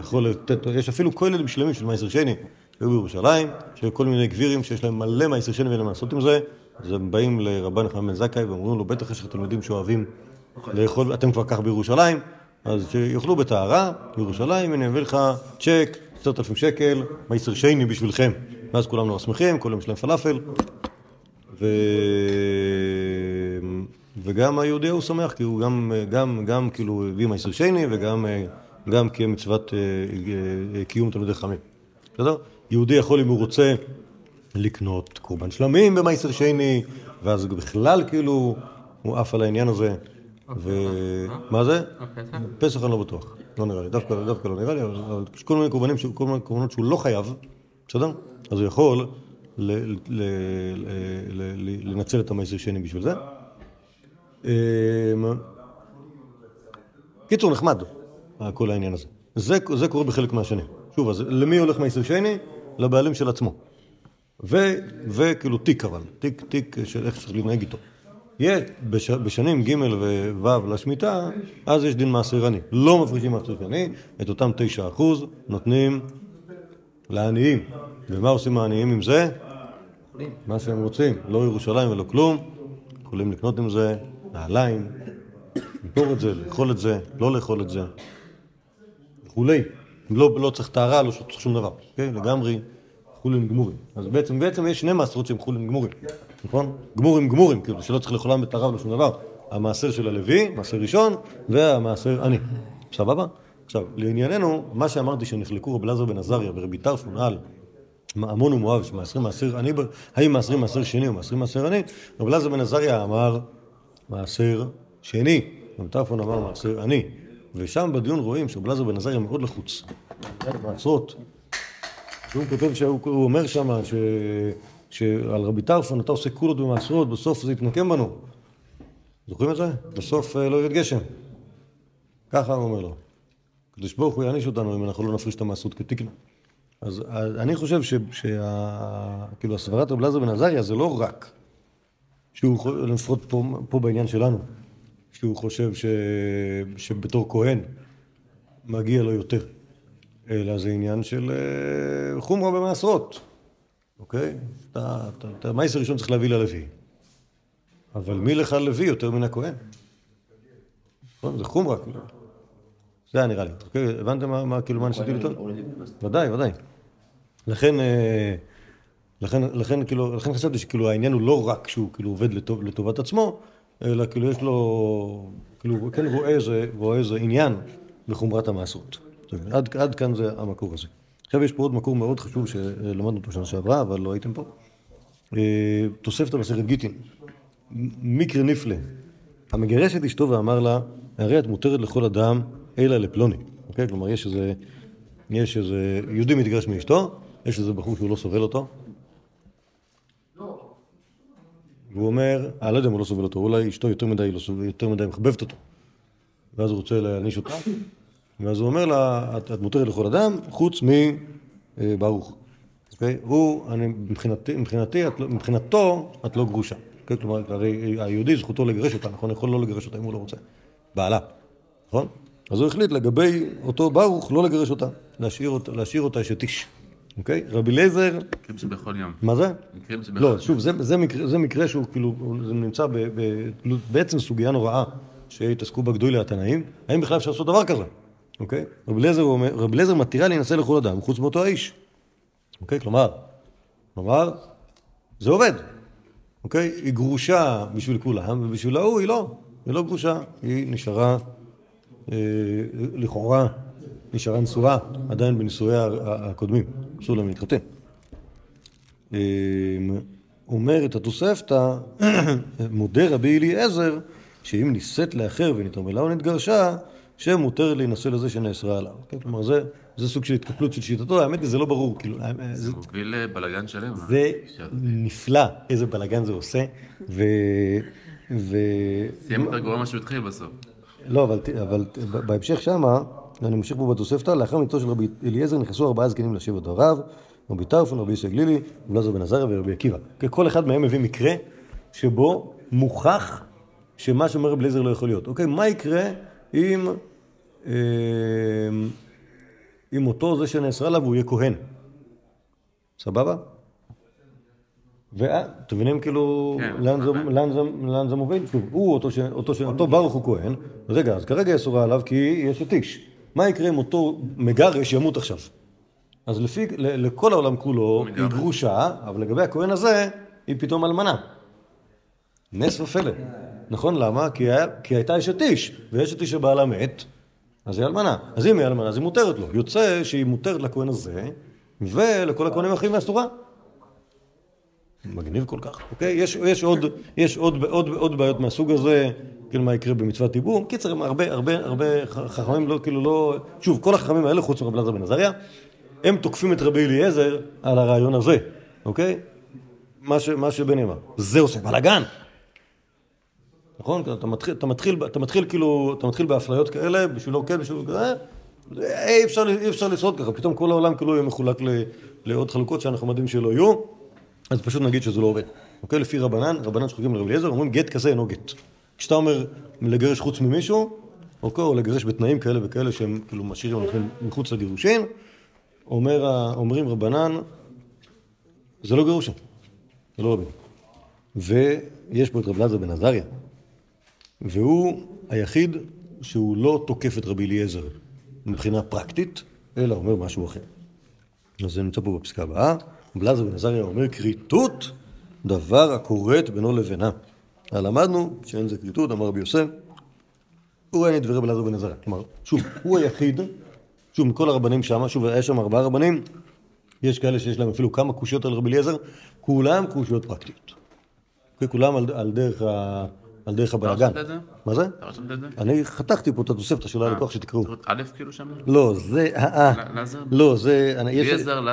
יכול לתת, יש אפילו כוללים שלמים של מייסר שני שהיו בירושלים, שהיו כל מיני גבירים שיש להם מלא מייסר שני ואין להם לעשות עם זה, אז הם באים לרבן נחמן בן זכאי ואומרים לו, בטח יש לך תלמידים שאוהבים לאכול, אתם כבר כך בירושלים, אז שיאכלו בטהרה, בירושלים, הנה הביא לך צ'ק, עשרת אלפים שקל, מייסר שני בשבילכם. ואז כולם נורא שמחים, כולם יש להם פלאפל, ו... וגם היהודי הוא שמח, כי הוא גם, גם, גם כאילו הביא מייסר שני וגם גם קיים מצוות אה, אה, קיום תלמידי חכמים. בסדר? יהודי יכול, אם הוא רוצה, לקנות קורבן שלמים במייסר שני, ואז בכלל כאילו הוא עף על העניין הזה. ומה זה? הפסח? פסח אני לא בטוח, לא נראה לי, דווקא, לא נראה לי, אבל יש כל מיני קורבנים, כל מיני קורבנות שהוא לא חייב, בסדר? אז הוא יכול לנצל את המייסר שני בשביל זה. אמ, קיצור, נחמד, כל העניין הזה. זה, זה קורה בחלק מהשני. שוב, אז למי הולך מייסר שני? לבעלים של עצמו. ו, וכאילו תיק אבל, תיק, תיק של איך צריך להתנהג איתו. יהיה בש, בשנים ג' וו' לשמיטה, אז יש דין מעשר עני. לא מפרישים מעשר שני, את אותם תשע אחוז נותנים לעניים. ומה עושים העניים עם זה? מה שהם רוצים, לא ירושלים ולא כלום, יכולים לקנות עם זה נעליים, למכור את זה, לאכול את זה, לא לאכול את זה, וכולי. לא, לא צריך טהרה, לא צריך שום דבר, אוקיי? לגמרי חולין גמורים. אז בעצם, בעצם יש שני מעשרות שהם חולין גמורים, נכון? גמורים גמורים, כאילו שלא צריך לאכולם בטהרה ולא שום דבר. המעשר של הלוי, מעשר ראשון, והמעשר עני. סבבה? עכשיו, לענייננו, מה שאמרתי שנחלקו רבי אלעזר בן עזריה ורבי טרפון על עמון ומואב שמעשרים מעשר עני, האם מעשרים מעשר שני או מעשרים מעשר עני, רבי אלעזר בן עזריה אמר מעשר שני, רבי טרפון אמר מעשר עני. ושם בדיון רואים שרבי אלעזר בן עזריה מאוד לחוץ. מעשרות. הוא כותב שהוא הוא אומר שם. שעל רבי טרפון אתה עושה קולות במעשרות, בסוף זה יתנקם בנו. זוכרים את זה? בסוף אה, לא ירד גשם. ככה הוא אומר לו. הקדוש ברוך הוא יעניש אותנו אם אנחנו לא נפריש את המעשרות כתקנה. אז אני חושב ש... שה... כאילו רבי אלעזר בן עזריה זה לא רק שהוא, חו- לפחות פה, פה בעניין שלנו, שהוא חושב ש... שבתור כהן מגיע לו יותר, אלא זה עניין של אה, חומרה במעשרות, אוקיי? אתה, המעשר הראשון צריך להביא ללוי, אבל מי לך לוי יותר מן הכהן? נכון? זה חומרה, כאילו. זה היה נראה לי. אוקיי? הבנתם מה, מה, כאילו, מה ניסיתי לטעון? ודאי, ודאי. לכן, אה, לכן, לכן, כאילו, לכן חשבתי שכאילו העניין הוא לא רק שהוא כאילו עובד לטוב, לטובת עצמו, אלא כאילו יש לו, כאילו הוא כן רואה איזה, רואה איזה עניין בחומרת המעשרות. עד, עד כאן זה המקור הזה. עכשיו יש פה עוד מקור מאוד חשוב שלמדנו אותו שנה שעברה, אבל לא הייתם פה. אה, תוספתא במסכת גיטין. מקרה נפלא. המגרש את אשתו ואמר לה, הרי את מותרת לכל אדם אלא לפלוני. אוקיי? כלומר, יש איזה, יש איזה, יהודי מתגרש מאשתו, יש איזה בחור שהוא לא סובל אותו. והוא אומר, אני לא יודע אם הוא לא סובל אותו, אולי אשתו יותר מדי, לא יותר מדי מחבבת אותו. ואז הוא רוצה להעניש אותה, ואז הוא אומר לה, את, את מותרת לכל אדם, חוץ מברוך. אוקיי? הוא, אני, מבחינתי, מבחינתי, את, לא- מבחינתו, את לא גרושה. אוקיי? כלומר, הרי היהודי זכותו לגרש אותה, נכון? יכול לא לגרש אותה אם הוא לא רוצה. בעלה, נכון? אז הוא החליט לגבי אותו ברוך לא לגרש אותה, להשאיר אותה, להשאיר אותה אשת איש. אוקיי? רבי אליעזר, מקרים שבכל יום. מה זה? מקרים שבכל לא, יום. שוב, זה, זה, מקרה, זה מקרה שהוא כאילו, זה נמצא ב, ב, בעצם סוגיה נוראה שהתעסקו בה גדולי התנאים, האם בכלל אפשר לעשות דבר כזה, אוקיי? רבי אליעזר אומר- רבי אליעזר מתירה להינשא לכל אדם, חוץ מאותו האיש, אוקיי? כלומר, כלומר, זה עובד, אוקיי? היא גרושה בשביל כולם, ובשביל ההוא היא לא, היא לא גרושה, היא נשארה, אה, לכאורה, נשארה נשואה, עדיין בנישואיה הקודמים, אסור להם להתחתן. אומרת התוספתא, מודה רבי אליעזר, שאם נישאת לאחר ונתרמלה או נתגרשה, שמותר להינשא לזה שנאסרה עליו. כן, כלומר, זה, זה סוג של התקפלות של שיטתו, האמת היא, זה לא ברור, כאילו, האמת- זה, זה מוביל לבלאגן שלם. אה? זה נפלא, איזה בלאגן זה עושה, ו... ו... סיים יותר גרוע ממה שהוא התחיל בסוף. לא, אבל, אבל בהמשך שמה, אני ממשיך פה בתוספתא, לאחר מיתו של רבי אליעזר נכנסו ארבעה זקנים לשבט הרב, רבי טרפון, רבי יוסי גלילי, רבי אלעזר בן עזריה ורבי עקיבא. כל אחד מהם מביא מקרה שבו מוכח שמה שאומר רבי אליעזר לא יכול להיות. אוקיי, מה יקרה אם, אה, אם אותו זה שנאסרה עליו הוא יהיה כהן? סבבה? ואתם מבינים כאילו כן, לאן, זה, מוביל? הוא אותו ברוך הוא כהן, רגע, אז כרגע אסורה עליו כי יש את איש. מה יקרה אם אותו מגרש ימות עכשיו? אז לפי, לכל העולם כולו היא מגרש. גרושה, אבל לגבי הכהן הזה, היא פתאום אלמנה. נס ופלא. נכון? למה? כי, היה, כי הייתה אשת איש, ואשת איש שבעלה מת, אז היא אלמנה. אז אם היא אלמנה, אז היא מותרת לו. יוצא שהיא מותרת לכהן הזה, ולכל הכהנים האחרים מהסתורה. מגניב כל כך, אוקיי? יש, יש, עוד, יש עוד, עוד, עוד בעיות מהסוג הזה, כאילו מה יקרה במצוות ייבום. קיצר, הם הרבה, הרבה, הרבה חכמים לא, כאילו לא... שוב, כל החכמים האלה, חוץ מרב אלעזר בן עזריה, הם תוקפים את רבי אליעזר על הרעיון הזה, אוקיי? מה, ש, מה שבני אמר. זה עושה בלאגן. נכון? אתה מתחיל, אתה מתחיל, אתה מתחיל כאילו, אתה מתחיל באפליות כאלה, בשבילו כן, בשבילו כזה, אי אפשר, אפשר לשרוד ככה, פתאום כל העולם כאילו יהיה מחולק ל, לעוד חלוקות שאנחנו מדעים שלא יהיו, אז פשוט נגיד שזה לא עובד. אוקיי? לפי רבנן, רבנן שחוגגים לרבי אליעזר, אומרים גט כזה אינו גט. כשאתה אומר לגרש חוץ ממישהו, אוקיי, או לגרש בתנאים כאלה וכאלה שהם כאילו משאירים אתכם מחוץ לגירושין, אומר, אומרים רבנן, זה לא גירושין, זה לא רבים. ויש פה את רב אלעזר בן עזריה, והוא היחיד שהוא לא תוקף את רבי אליעזר מבחינה פרקטית, אלא אומר משהו אחר. אז זה נמצא פה בפסקה הבאה. רב אלעזר בן עזריה אומר כריתות דבר הכורת בינו לבינה. אז למדנו שאין זה כריתות, אמר רבי יוסף, הוא אין את דברי רב אלעזר בן עזריה. כלומר, שוב, הוא היחיד, שוב, מכל הרבנים שם, שוב, יש שם ארבעה רבנים, יש כאלה שיש להם אפילו כמה קושיות על רבי אליעזר, כולם קושיות פרקטיות. וכולם על, על דרך ה... על דרך הבלאגן. מה זה? אני חתכתי פה את התוספתא של הלקוח שתקראו. זאת אומרת, א' כאילו שם? לא, זה, אה? לא, זה,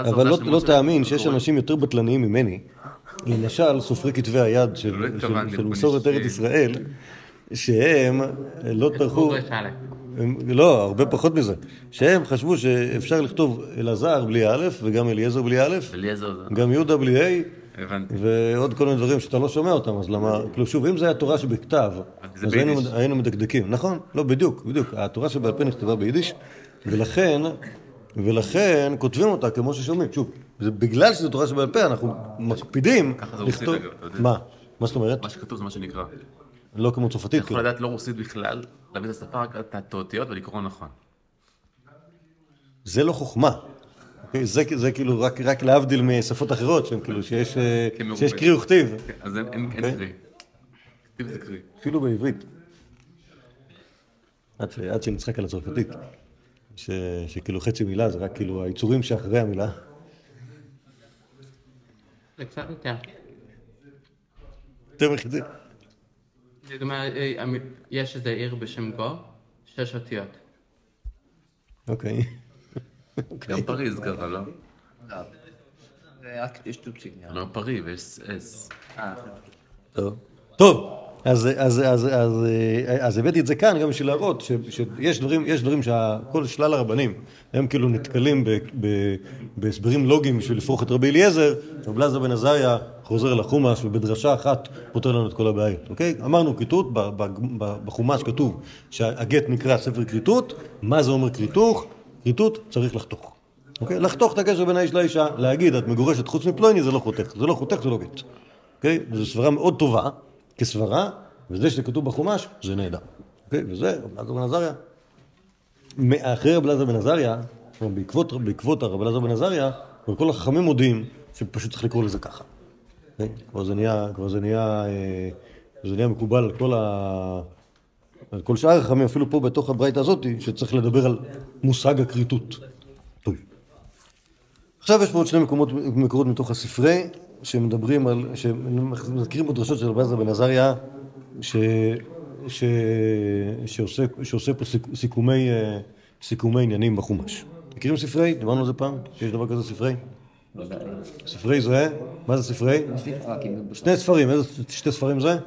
אבל לא, לא תאמין שיש. אנשים יותר בטלניים ממני, למשל סופרי כתבי היד של, לא מסורת. ארץ ישראל, שהם לא טרחו, לא, הרבה פחות מזה, שהם חשבו שאפשר לכתוב אלעזר בלי א' וגם אליעזר בלי א'. גם יהודה בלי ה', הבנתי. ועוד כל מיני דברים שאתה לא שומע אותם, אז למה, כאילו שוב, אם זה היה תורה שבכתב, אז היינו. היינו מדקדקים, נכון? לא, בדיוק, בדיוק, התורה שבעל פה נכתבה ביידיש, ולכן, ולכן כותבים אותה כמו ששומעים, שוב, זה בגלל שזו תורה שבעל פה, אנחנו מקפידים ככה זה רוסית, אגב, אתה יודע. מה? מה זאת אומרת? מה שכתוב זה מה שנקרא. לא כמו צרפתית, אתה יכול כאילו. לדעת לא רוסית בכלל, להביא את השפה רק את האותיות ולקרוא נכון. זה לא חוכמה. זה, זה כאילו רק, רק להבדיל משפות אחרות, שהן כאילו שיש, אה, כן, שיש מרובה. קרי וכתיב, אז אין- אין אין אוקיי. קרי. כתיב זה קרי. אפילו בעברית. עד, עד שנצחק על הצרפתית. ש, שכאילו חצי מילה זה רק כאילו היצורים שאחרי המילה. זה קצת יותר. יותר מחצי. לדוגמה, אה, המ- יש איזה עיר בשם גו, שש אותיות. אוקיי. גם פריז ככה, לא? זה רק יש. לי. לא פרי ויש אס. אה, טוב. טוב, אז, אז, אז, אז, אז הבאתי את זה כאן גם בשביל להראות ש, שיש דברים, דברים שכל שלל הרבנים הם כאילו נתקלים ב, ב, בהסברים לוגיים בשביל לפרוח את רבי אליעזר, רבי אלעזר בן עזריה חוזר לחומש ובדרשה אחת פותר לנו את כל הבעיות, אוקיי? אמרנו כריתות, בחומש כתוב שהגט נקרא ספר כריתות, מה זה אומר כריתוך? כריתות צריך לחתוך. אוקיי? לחתוך את הקשר בין האיש לאישה, להגיד את מגורשת חוץ מפלויני זה לא חותך, זה לא חותך זה לא גט. אוקיי? זו סברה מאוד טובה כסברה, וזה שזה כתוב בחומש זה נהדר. אוקיי? וזה רב אלעזר בן עזריה. אחרי רב אלעזר בן עזריה, בעקבות, בעקבות הרב אלעזר בן עזריה, כל החכמים מודים שפשוט צריך לקרוא לזה ככה. אוקיי? כבר זה נהיה, כבר זה נהיה, אה, זה נהיה מקובל על כל ה... על כל שאר החכמים, אפילו פה בתוך הברייתא הזאת, שצריך לדבר על מושג הכריתות. טוב. עכשיו יש פה עוד שני מקומות, מקורות מתוך הספרי, שמדברים על, שמזכירים פה דרשות של רבי עזרא בן עזריה, ש, ש, שעושה, שעושה פה סיכ, סיכומי, אה, סיכומי עניינים בחומש. מכירים ספרי? דיברנו על זה פעם? שיש דבר כזה ספרי? ספרי זה? מה זה ספרי? שני ספרים, איזה שתי ספרים זה?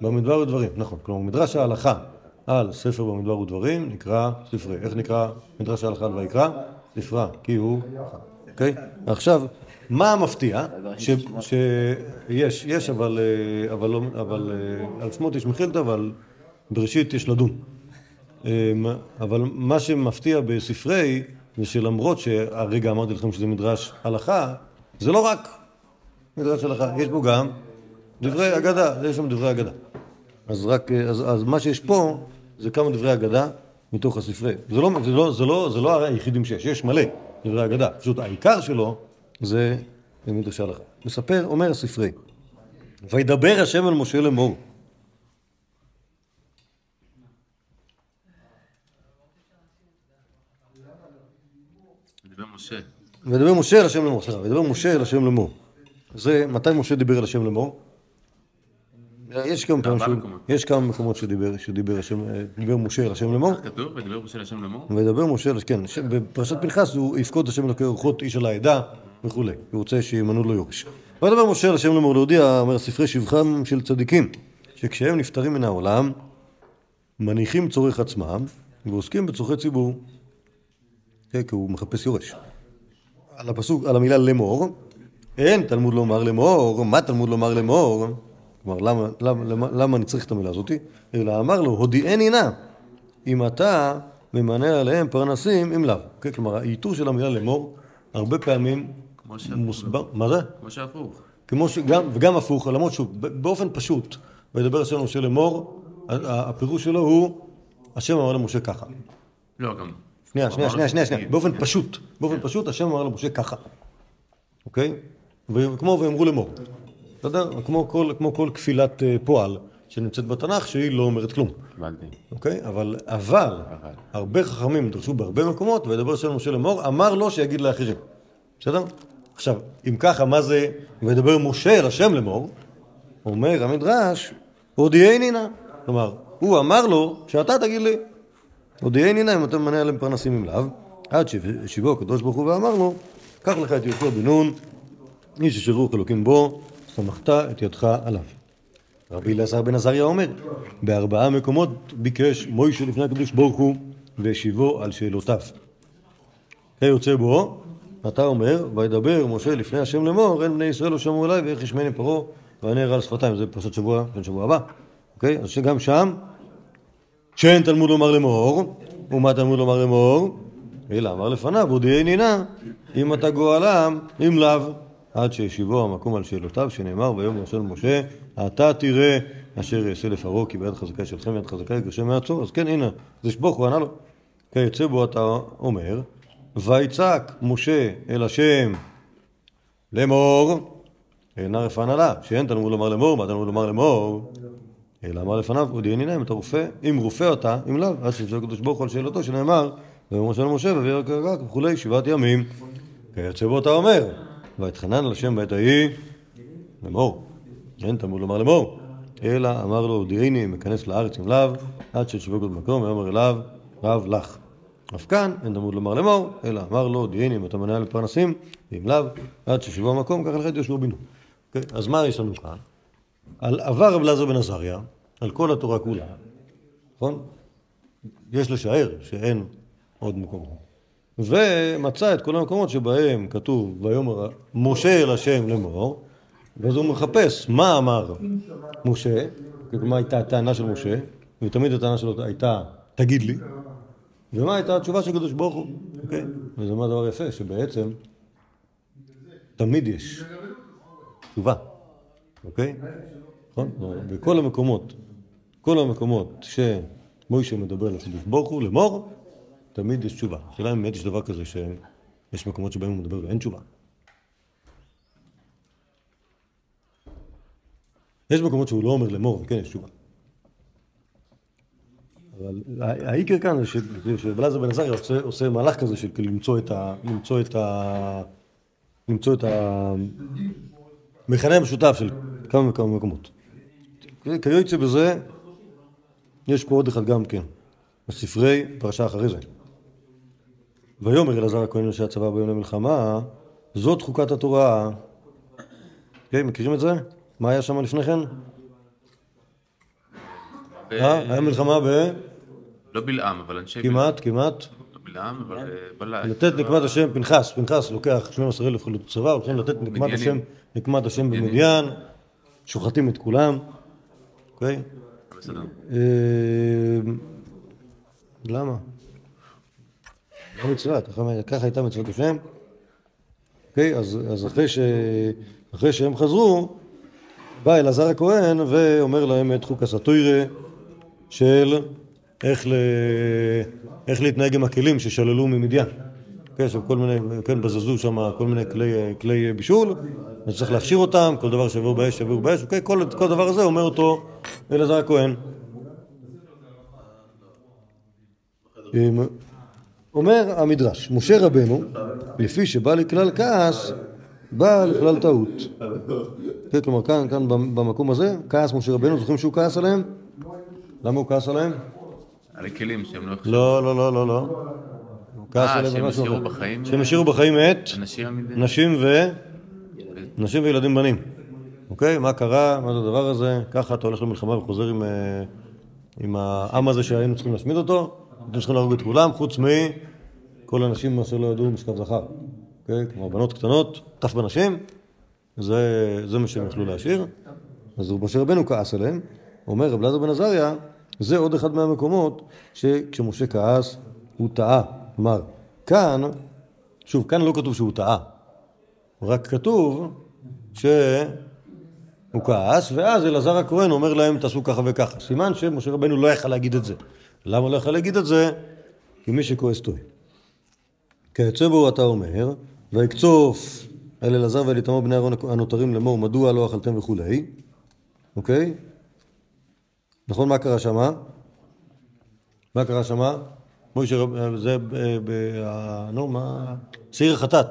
במדבר ודברים, נכון. כלומר, מדרש ההלכה על ספר במדבר ודברים נקרא ספרי. איך נקרא מדרש ההלכה על ויקרא? ספרה, כי הוא... אוקיי? עכשיו, מה המפתיע? שיש, יש, אבל, אה, אבל, לא- אבל אה, על שמות יש מחילתא, אבל בראשית יש לדון. אה, אבל מה שמפתיע בספרי, זה שלמרות שהרגע אמרתי לכם שזה מדרש הלכה, זה לא רק מדרש הלכה, יש בו גם דברי אגדה, יש שם דברי אגדה. אז רק, אז, אז מה שיש פה זה כמה דברי אגדה מתוך הספרי. זה לא, זה לא, זה לא, זה לא היחידים שיש, יש מלא דברי אגדה. פשוט העיקר שלו זה מדרש הלכה. מספר, אומר הספרי, וידבר השם אל משה לאמור. וידבר משה אל השם לאמור, סליחה, וידבר משה אל השם לאמור. זה, מתי משה דיבר אל השם לאמור? יש כמה פעמים, שהוא-. יש כמה מקומות שדיבר, שדיבר השם, דיבר משה אל השם לאמור. כתוב, ודיבר משה לשם לאמור? וידבר משה, אל- כן, בפרשת פנחס הוא יפקוד השם אלוקי אורחות איש על העדה וכולי, הוא רוצה שימנו לו יורש. וידבר משה אל השם לאמור להודיע, אומר ספרי שבחם של צדיקים, שכשהם נפטרים מן העולם, מניחים צורך עצמם ועוסקים בצורכי ציבור. כן, כי הוא מחפש יורש. על הפסוק, על המילה לאמור, אין תלמוד לומר לאמור, מה תלמוד לומר לאמור? כלומר, למה, למה, למה, למה אני צריך את המילה הזאתי? אלא אמר לו, הודיעני נא, אם אתה ממנה עליהם פרנסים, אם לאו. כן, כלומר, העיטור של המילה לאמור, הרבה פעמים. מוסבר, מה זה? כמו שהפוך. כמו שגם, וגם הפוך, למרות שוב, ב- באופן פשוט, וידבר השם למשה לאמור, הפירוש שלו הוא, השם אמר למשה ככה. לא, גם... שנייה, שנייה, שנייה, שנייה, שהוא שנייה, באופן פשוט, באופן פשוט, השם אמר למשה ככה, אוקיי? וכמו ואמרו לאמור, בסדר? כמו כל, כמו כל כפילת אה, פועל שנמצאת בתנ"ך, שהיא לא אומרת כלום, קיבלתי. אוקיי? אבל, אבל, הרבה חכמים דרשו בהרבה מקומות, וידבר השם למשה לאמור, אמר לו שיגיד לאחרים, בסדר? עכשיו, אם ככה, מה זה וידבר משה אל השם לאמור? אומר המדרש, הודיעני נא. כלומר, הוא אמר לו שאתה תגיד לי, הודיעני נא אם אתה ממנה עליהם פרנסים עם לאו, עד שהשיבו הקדוש ברוך הוא ואמר לו, קח לך את יהושע בן נון, איש אשר רוח אלוקים בו, סמכת את ידך עליו. רבי אלעזר בן עזריה אומר, בארבעה מקומות ביקש מוישה לפני הקדוש ברוך הוא והשיבו על שאלותיו. כיוצא בו, אתה אומר, וידבר משה לפני השם לאמור, אין בני ישראל לא שמעו אליי ואיך ישמעני פרעה ואני אראה על שפתיים. זה פרשת שבוע, בן שבוע הבא. אוקיי? אז שגם שם, שאין תלמוד לומר לאמור, ומה תלמוד לומר לאמור? אלא אמר לפניו, הודיעני נא, אם אתה גואלם, אם לאו, עד שישיבו המקום על שאלותיו, שנאמר ביום ראשון משה, אתה תראה אשר יעשה לפרעה, כי ביד חזקה שלכם יד חזקה יגרשם מארצו. אז כן, הנה, זה שבוך, הוא ענה לו. כיוצא בו אתה אומר, ויצעק משה אל השם לאמור, אינה רפנה לה, שאין תלמוד לומר לאמור, מה תלמוד לומר לאמור? אלא אמר לפניו, הודיעני נא אם אתה רופא, אם רופא אתה, אם לאו, עד שיפסוק הקדוש ברוך הוא על שאלתו, שנאמר, ויאמר משה למשה ויביא רק הגג וכולי, שבעת ימים. כיוצא בו אתה אומר, ויתחנן על השם בעת ההיא, לאמור, אין תלמוד לומר לאמור, אלא אמר לו, הודיעני אם אכנס לארץ עם לאו, עד שישבוק עוד מקום, ויאמר אליו, רב לך. אף כאן אין תלמוד לומר לאמור, אלא אמר לו, הודיעני אם אתה מנהל לפרנסים, ואם לאו, עד שישבו המקום, לך את יהושע בנו. אוקיי? אז מה יש לנו כאן? על עבר רב אלעזר בן עזריה, על כל התורה כולה, נכון? יש לשער שאין עוד מקומות. ומצא את כל המקומות שבהם כתוב ויאמר משה אל השם לאמור, ואז הוא מחפש מה אמר משה, מה הייתה הטענה של משה, ותמיד הטענה שלו הייתה תגיד לי, ומה הייתה התשובה של הקדוש ברוך הוא, אוקיי? וזה מה הדבר יפה, שבעצם תמיד יש תשובה, אוקיי? נכון? בכל המקומות, כל המקומות שמוישה מדבר על הקדוש ברוך הוא, לאמור, תמיד יש תשובה. השאלה אם באמת יש דבר כזה שיש מקומות שבהם הוא מדבר ואין תשובה. יש מקומות שהוא לא אומר לאמור, וכן יש תשובה. אבל העיקר כאן זה ש- שבלעזר בן עזריה עושה, עושה מהלך כזה של למצוא את ה... למצוא את ה... למצוא את המכנה המשותף של כמה וכמה מקומות. כיוצא בזה, יש פה עוד אחד גם כן, בספרי פרשה אחרי זה. ויאמר אלעזר הכהן אנשי הצבא ביום למלחמה, זאת חוקת התורה. כן, מכירים את זה? מה היה שם לפני כן? אה? היה מלחמה ב... לא בלעם, אבל אנשי... כמעט, כמעט. לא בלעם, אבל אה, בלעם. לתת נקמת השם, פנחס, פנחס לוקח 12,000 חילוט צבא, הולכים לתת נקמת. השם, נקמת השם במדיין, שוחטים את כולם, אוקיי? בסדר. אה, למה? לא מצווה, ככה- הייתה מצוות השם. אוקיי, אז, אז אחרי, ש... אחרי שהם חזרו, בא אלעזר הכהן ואומר להם את חוק הסטוירה של איך, ל... איך להתנהג עם הכלים ששללו ממדיין. כן, שם כל מיני, כן, בזזו שם כל מיני כלי, כלי בישול, אז צריך להכשיר אותם, כל דבר שיעבור באש, יעבור באש, אוקיי, כל, כל דבר הזה אומר אותו אלעזר הכהן. אומר המדרש, משה רבנו, לפי שבא לכלל כעס, בא לכלל טעות. כן, כלומר, כאן, כאן במקום הזה, כעס משה רבנו, זוכרים שהוא כעס עליהם? למה הוא כעס עליהם? על הכלים שהם לא יחשבו. לא, לא, לא, לא, לא. הוא כעס אה, עליהם על שהם משהו השאירו אחר. בחיים, שהם השאירו בחיים את. נשים ו... נשים וילדים בנים. אוקיי? מה קרה? מה זה הדבר הזה? ככה אתה הולך למלחמה וחוזר עם, אה, עם העם הזה שהיינו צריכים להשמיד אותו, אתם צריכים להרוג את כולם, חוץ מכל הנשים אשר לא ידעו משכב זכר. אוקיי? כלומר, בנות קטנות, טף בנשים, זה, זה מה שהם יכלו להשאיר. אז משה רבנו כעס עליהם, אומר רב אלעזר בן עזריה, זה עוד אחד מהמקומות שכשמשה כעס, הוא טעה. כלומר, כאן, שוב, כאן לא כתוב שהוא טעה, רק כתוב שהוא כעס, ואז אלעזר הכהן אומר להם תעשו ככה וככה. סימן שמשה רבנו לא יכל להגיד את זה. למה לא יכל להגיד את זה? כי מי שכועס טועה. כיוצא בו אתה אומר, ויקצוף אל אלעזר ואל איתמר בני אהרון הנותרים לאמור מדוע לא אכלתם וכולי, אוקיי? נכון מה קרה שמה? מה קרה שמה? מוישה רב... זה ב... ב... ה- נו, מה? שעיר החטאת.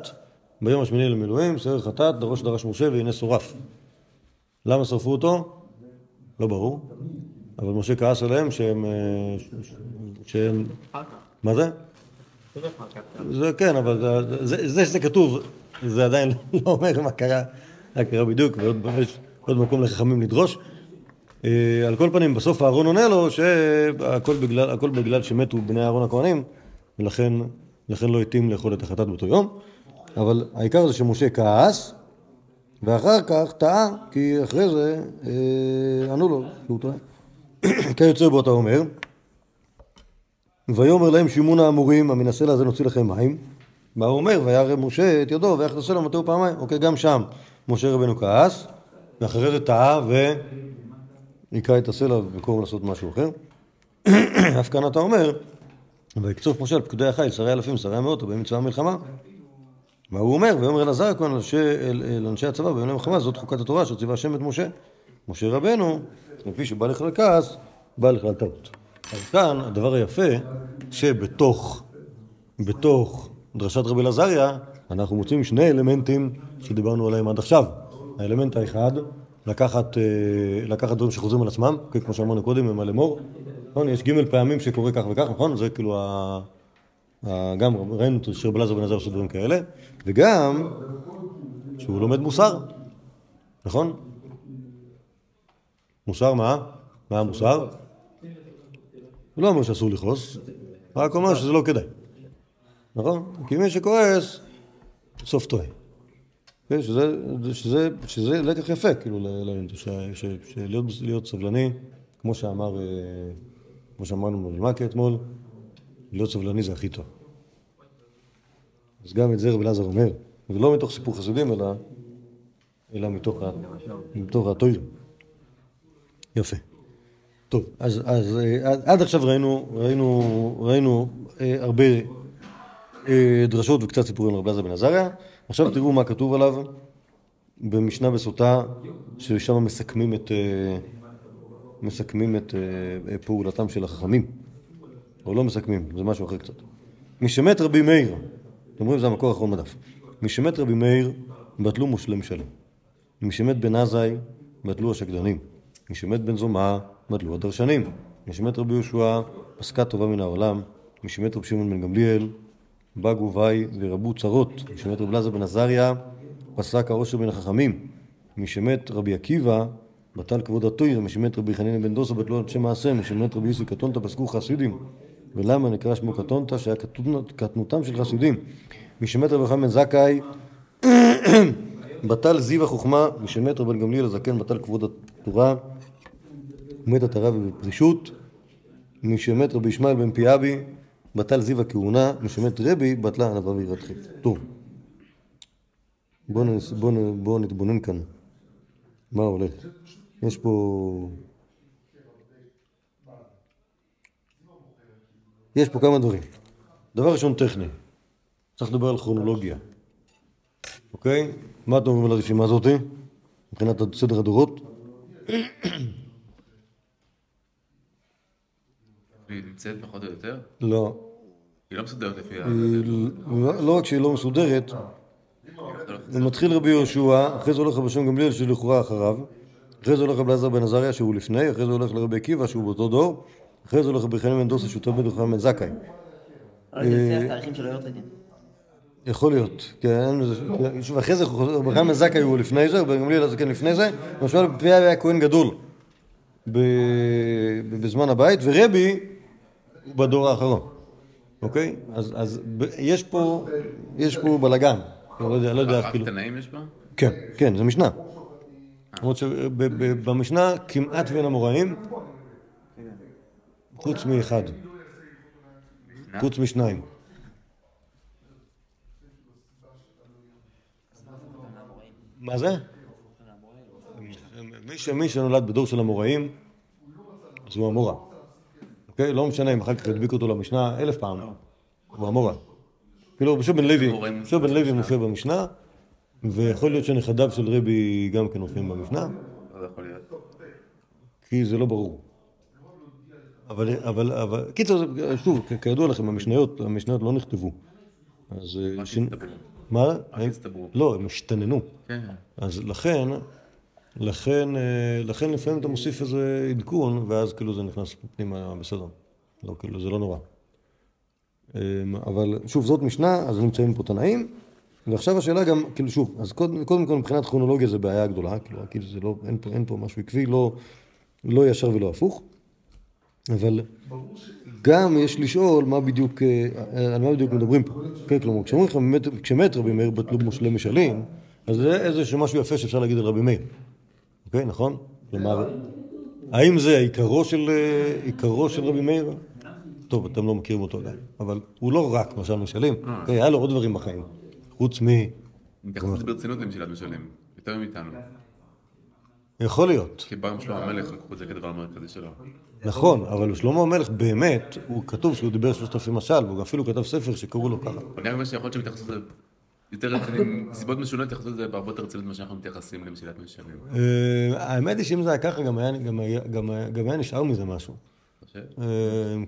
ביום השמיני למילואים, שעיר החטאת, דרוש דרש משה והנה שורף. למה שרפו אותו? לא ברור. אבל משה כעס עליהם שהם... אה, שהם... מה זה? זה כן, אבל זה- זה, זה שזה כתוב, זה עדיין לא אומר מה קרה, מה קרה בדיוק, ועוד מקום לחכמים לדרוש. אה, על כל פנים, בסוף אהרון עונה לו שהכל בגלל, בגלל שמתו בני אהרון הכהנים, ולכן לכן לא התאים לאכול את החטאת באותו יום. אבל העיקר זה שמשה כעס, ואחר כך טעה, כי אחרי זה אה, ענו לו שהוא טועה. כיוצא בו אתה אומר, ויאמר להם שמעון האמורים, המן הסלע הזה נוציא לכם מים. מה הוא אומר? וירא משה את ידו, ויחד הסלע מטהו פעמיים. אוקיי, גם שם משה רבנו כעס, ואחרי זה טעה והיכה את הסלע במקום לעשות משהו אחר. אף כאן אתה אומר, ויקצוף משה על פקודי החיל, שרי אלפים, שרי המאות, ובאים מצבא המלחמה. מה הוא אומר? ויאמר אלעזר הכהן לאנשי- הצבא ביום המלחמה, זאת חוקת התורה שציווה השם את משה. משה רבנו, לפי שבא לכלל כעס, בא לכלל טעות. אז כאן הדבר היפה, שבתוך בתוך דרשת רבי אלעזריה, אנחנו מוצאים שני אלמנטים שדיברנו עליהם עד עכשיו. האלמנט האחד, לקחת, אה, לקחת דברים שחוזרים על עצמם, כמו שאמרנו קודם, הם על אמור. נכון? יש ג' פעמים שקורה כך וכך, נכון? זה כאילו ה... ה- גם ראינו שרבי אלעזר בן עזר עושה דברים כאלה, וגם שהוא לומד מוסר, נכון? מוסר מה? מה המוסר? הוא לא אומר שאסור לכעוס, רק אומר שזה לא כדאי. נכון? כי מי שכועס, סוף טועה. כן, שזה, שזה, שזה לקח יפה, כאילו, להיות סבלני, כמו שאמר, אה, כמו שאמרנו במלמקה אתמול, להיות סבלני זה הכי טוב. אז גם את זה רבי אלעזר אומר, ולא מתוך סיפור חסידים, אלא, אלא מתוך, מתוך התוירים. יפה. טוב, אז, אז אה, עד, עד עכשיו ראינו, ראינו, ראינו אה, הרבה אה, דרשות וקצת סיפורים על רבי אלעזר בן עזריה. עכשיו תראו מה כתוב עליו במשנה בסוטה, ששם מסכמים את, אה, מסכמים את אה, פעולתם של החכמים. או לא מסכמים, זה משהו אחר קצת. משמת רבי מאיר, אתם רואים, זה המקור האחרון בדף. משמת רבי מאיר, בטלו מושלם שלם. משמת בן עזאי, בטלו השקדנים. משמת בן זומא, בטלו הדרשנים. משמת רבי יהושע, פסקה טובה מן העולם. משמת רבי שמעון בן גמליאל, בגו וי ורבו צרות. משמת רבי אלעזר בן עזריה, פסק העושר בין החכמים. משמת רבי עקיבא, בטל כבוד התויר. משמת רבי חנינא בן דוסה, בטלו אנשי מעשה. משמת רבי יוסי קטונתא, פסקו חסידים. ולמה נקרא שמו קטונתא? שהיה קטנות- קטנותם של חסידים. משמת רבי בן זכאי, בטל זיו החוכמה, משמת רבן גמליאל הזקן, בטל כבוד התורה, ומת עטרה ובפרישות, משמת רבי ישמעאל בן פיאבי, בטל זיו הכהונה, משמת רבי, בטלה ענווה ויראת חטא. טוב, בואו נתבונן כאן, מה הולך. יש פה... יש פה כמה דברים. דבר ראשון טכני, צריך לדבר על כרונולוגיה. אוקיי? מה אתם אומרים על הרשימה הזאת? מבחינת סדר הדורות? נמצאת פחות או יותר? לא. היא לא מסודרת לפי ה... לא לא רק שהיא לא מסודרת, זה מתחיל רבי יהושע, אחרי זה הולך רבי שמעון גמליאל שלכאורה אחריו, אחרי זה הולך רבי אלעזר בן עזריה שהוא לפני, אחרי זה הולך לרבי עקיבא שהוא באותו דור, אחרי זה הולך רבי חנין בן דוסה שהוא תלמיד בן זכאי. לא הרצוגן. יכול להיות, כן, זה- שוב, אחרי זה רבי חנין בן זכאי הוא לפני זה, רבי גמליאל הזקן לפני זה, למשל פי היה כהן גדול ב- בזמן הבית, ורבי בדור האחרון, אוקיי? אז, אז יש פה, יש פה בלאגן, לא יודע, לא יודע כאילו, תנאים יש בה? כן, כן, זה משנה. למרות שבמשנה כמעט ואין אמוראים, חוץ מאחד, חוץ משניים. מה זה? מי, שנולד בדור של אמוראים, אז הוא אמורה. אוקיי? לא משנה אם אחר כך ידביק אותו למשנה אלף פעם, הוא אמורה. כאילו, בשוב בן לוי. בשוב בן לוי מופיע במשנה, ויכול להיות שנכדיו של רבי גם כן מופיעים במשנה, לא להיות. כי זה לא ברור. אבל, אבל, אבל, קיצר, שוב, כידוע לכם, המשניות, המשניות לא נכתבו. אז... אה, רק. מה? הצטברו. לא, הם השתננו. כן. אז לכן, לכן, אה, לכן לפעמים אתה מוסיף איזה עדכון, ואז כאילו זה נכנס פנימה בסדר. לא, כאילו, זה לא נורא. אה, אבל שוב, זאת משנה, אז נמצאים פה תנאים, ועכשיו השאלה גם, כאילו שוב, אז קודם, קודם כל מבחינת כרונולוגיה זה בעיה גדולה, כאילו, כאילו זה לא, אין פה, אין פה משהו עקבי, לא, לא ישר ולא הפוך, אבל גם יש לשאול מה בדיוק, אה, על מה בדיוק מדברים פה. כן, כלומר, כשאומרים לך, כשמת רבי מאיר בטלו מושלי משלים, אז זה איזה משהו יפה שאפשר להגיד על רבי מאיר. אוקיי, נכון? כלומר, האם זה עיקרו של, אה, עיקרו של רבי מאיר? טוב, אתם לא מכירים אותו עדיין, אבל הוא לא רק משל משלים, אוקיי, היה לו עוד דברים בחיים, חוץ מ... מתייחסים לזה ברצינות למסילת משלים. יותר מאיתנו. יכול להיות, כי בא עם שלמה המלך, לקחו את זה כדבר המרכזי שלו. נכון, אבל שלמה המלך באמת, הוא כתוב שהוא דיבר שלושת אלפים משל, והוא אפילו כתב ספר שקראו לו ככה. אבל גם שיכול להיות לזה יותר רציני, סיבות משונות יתייחסו לזה בהרבה יותר רצינות ממה שאנחנו מתייחסים למסילת משלים. אה, האמת היא שאם זה היה ככה, גם היה- נשאר מזה משהו. אה,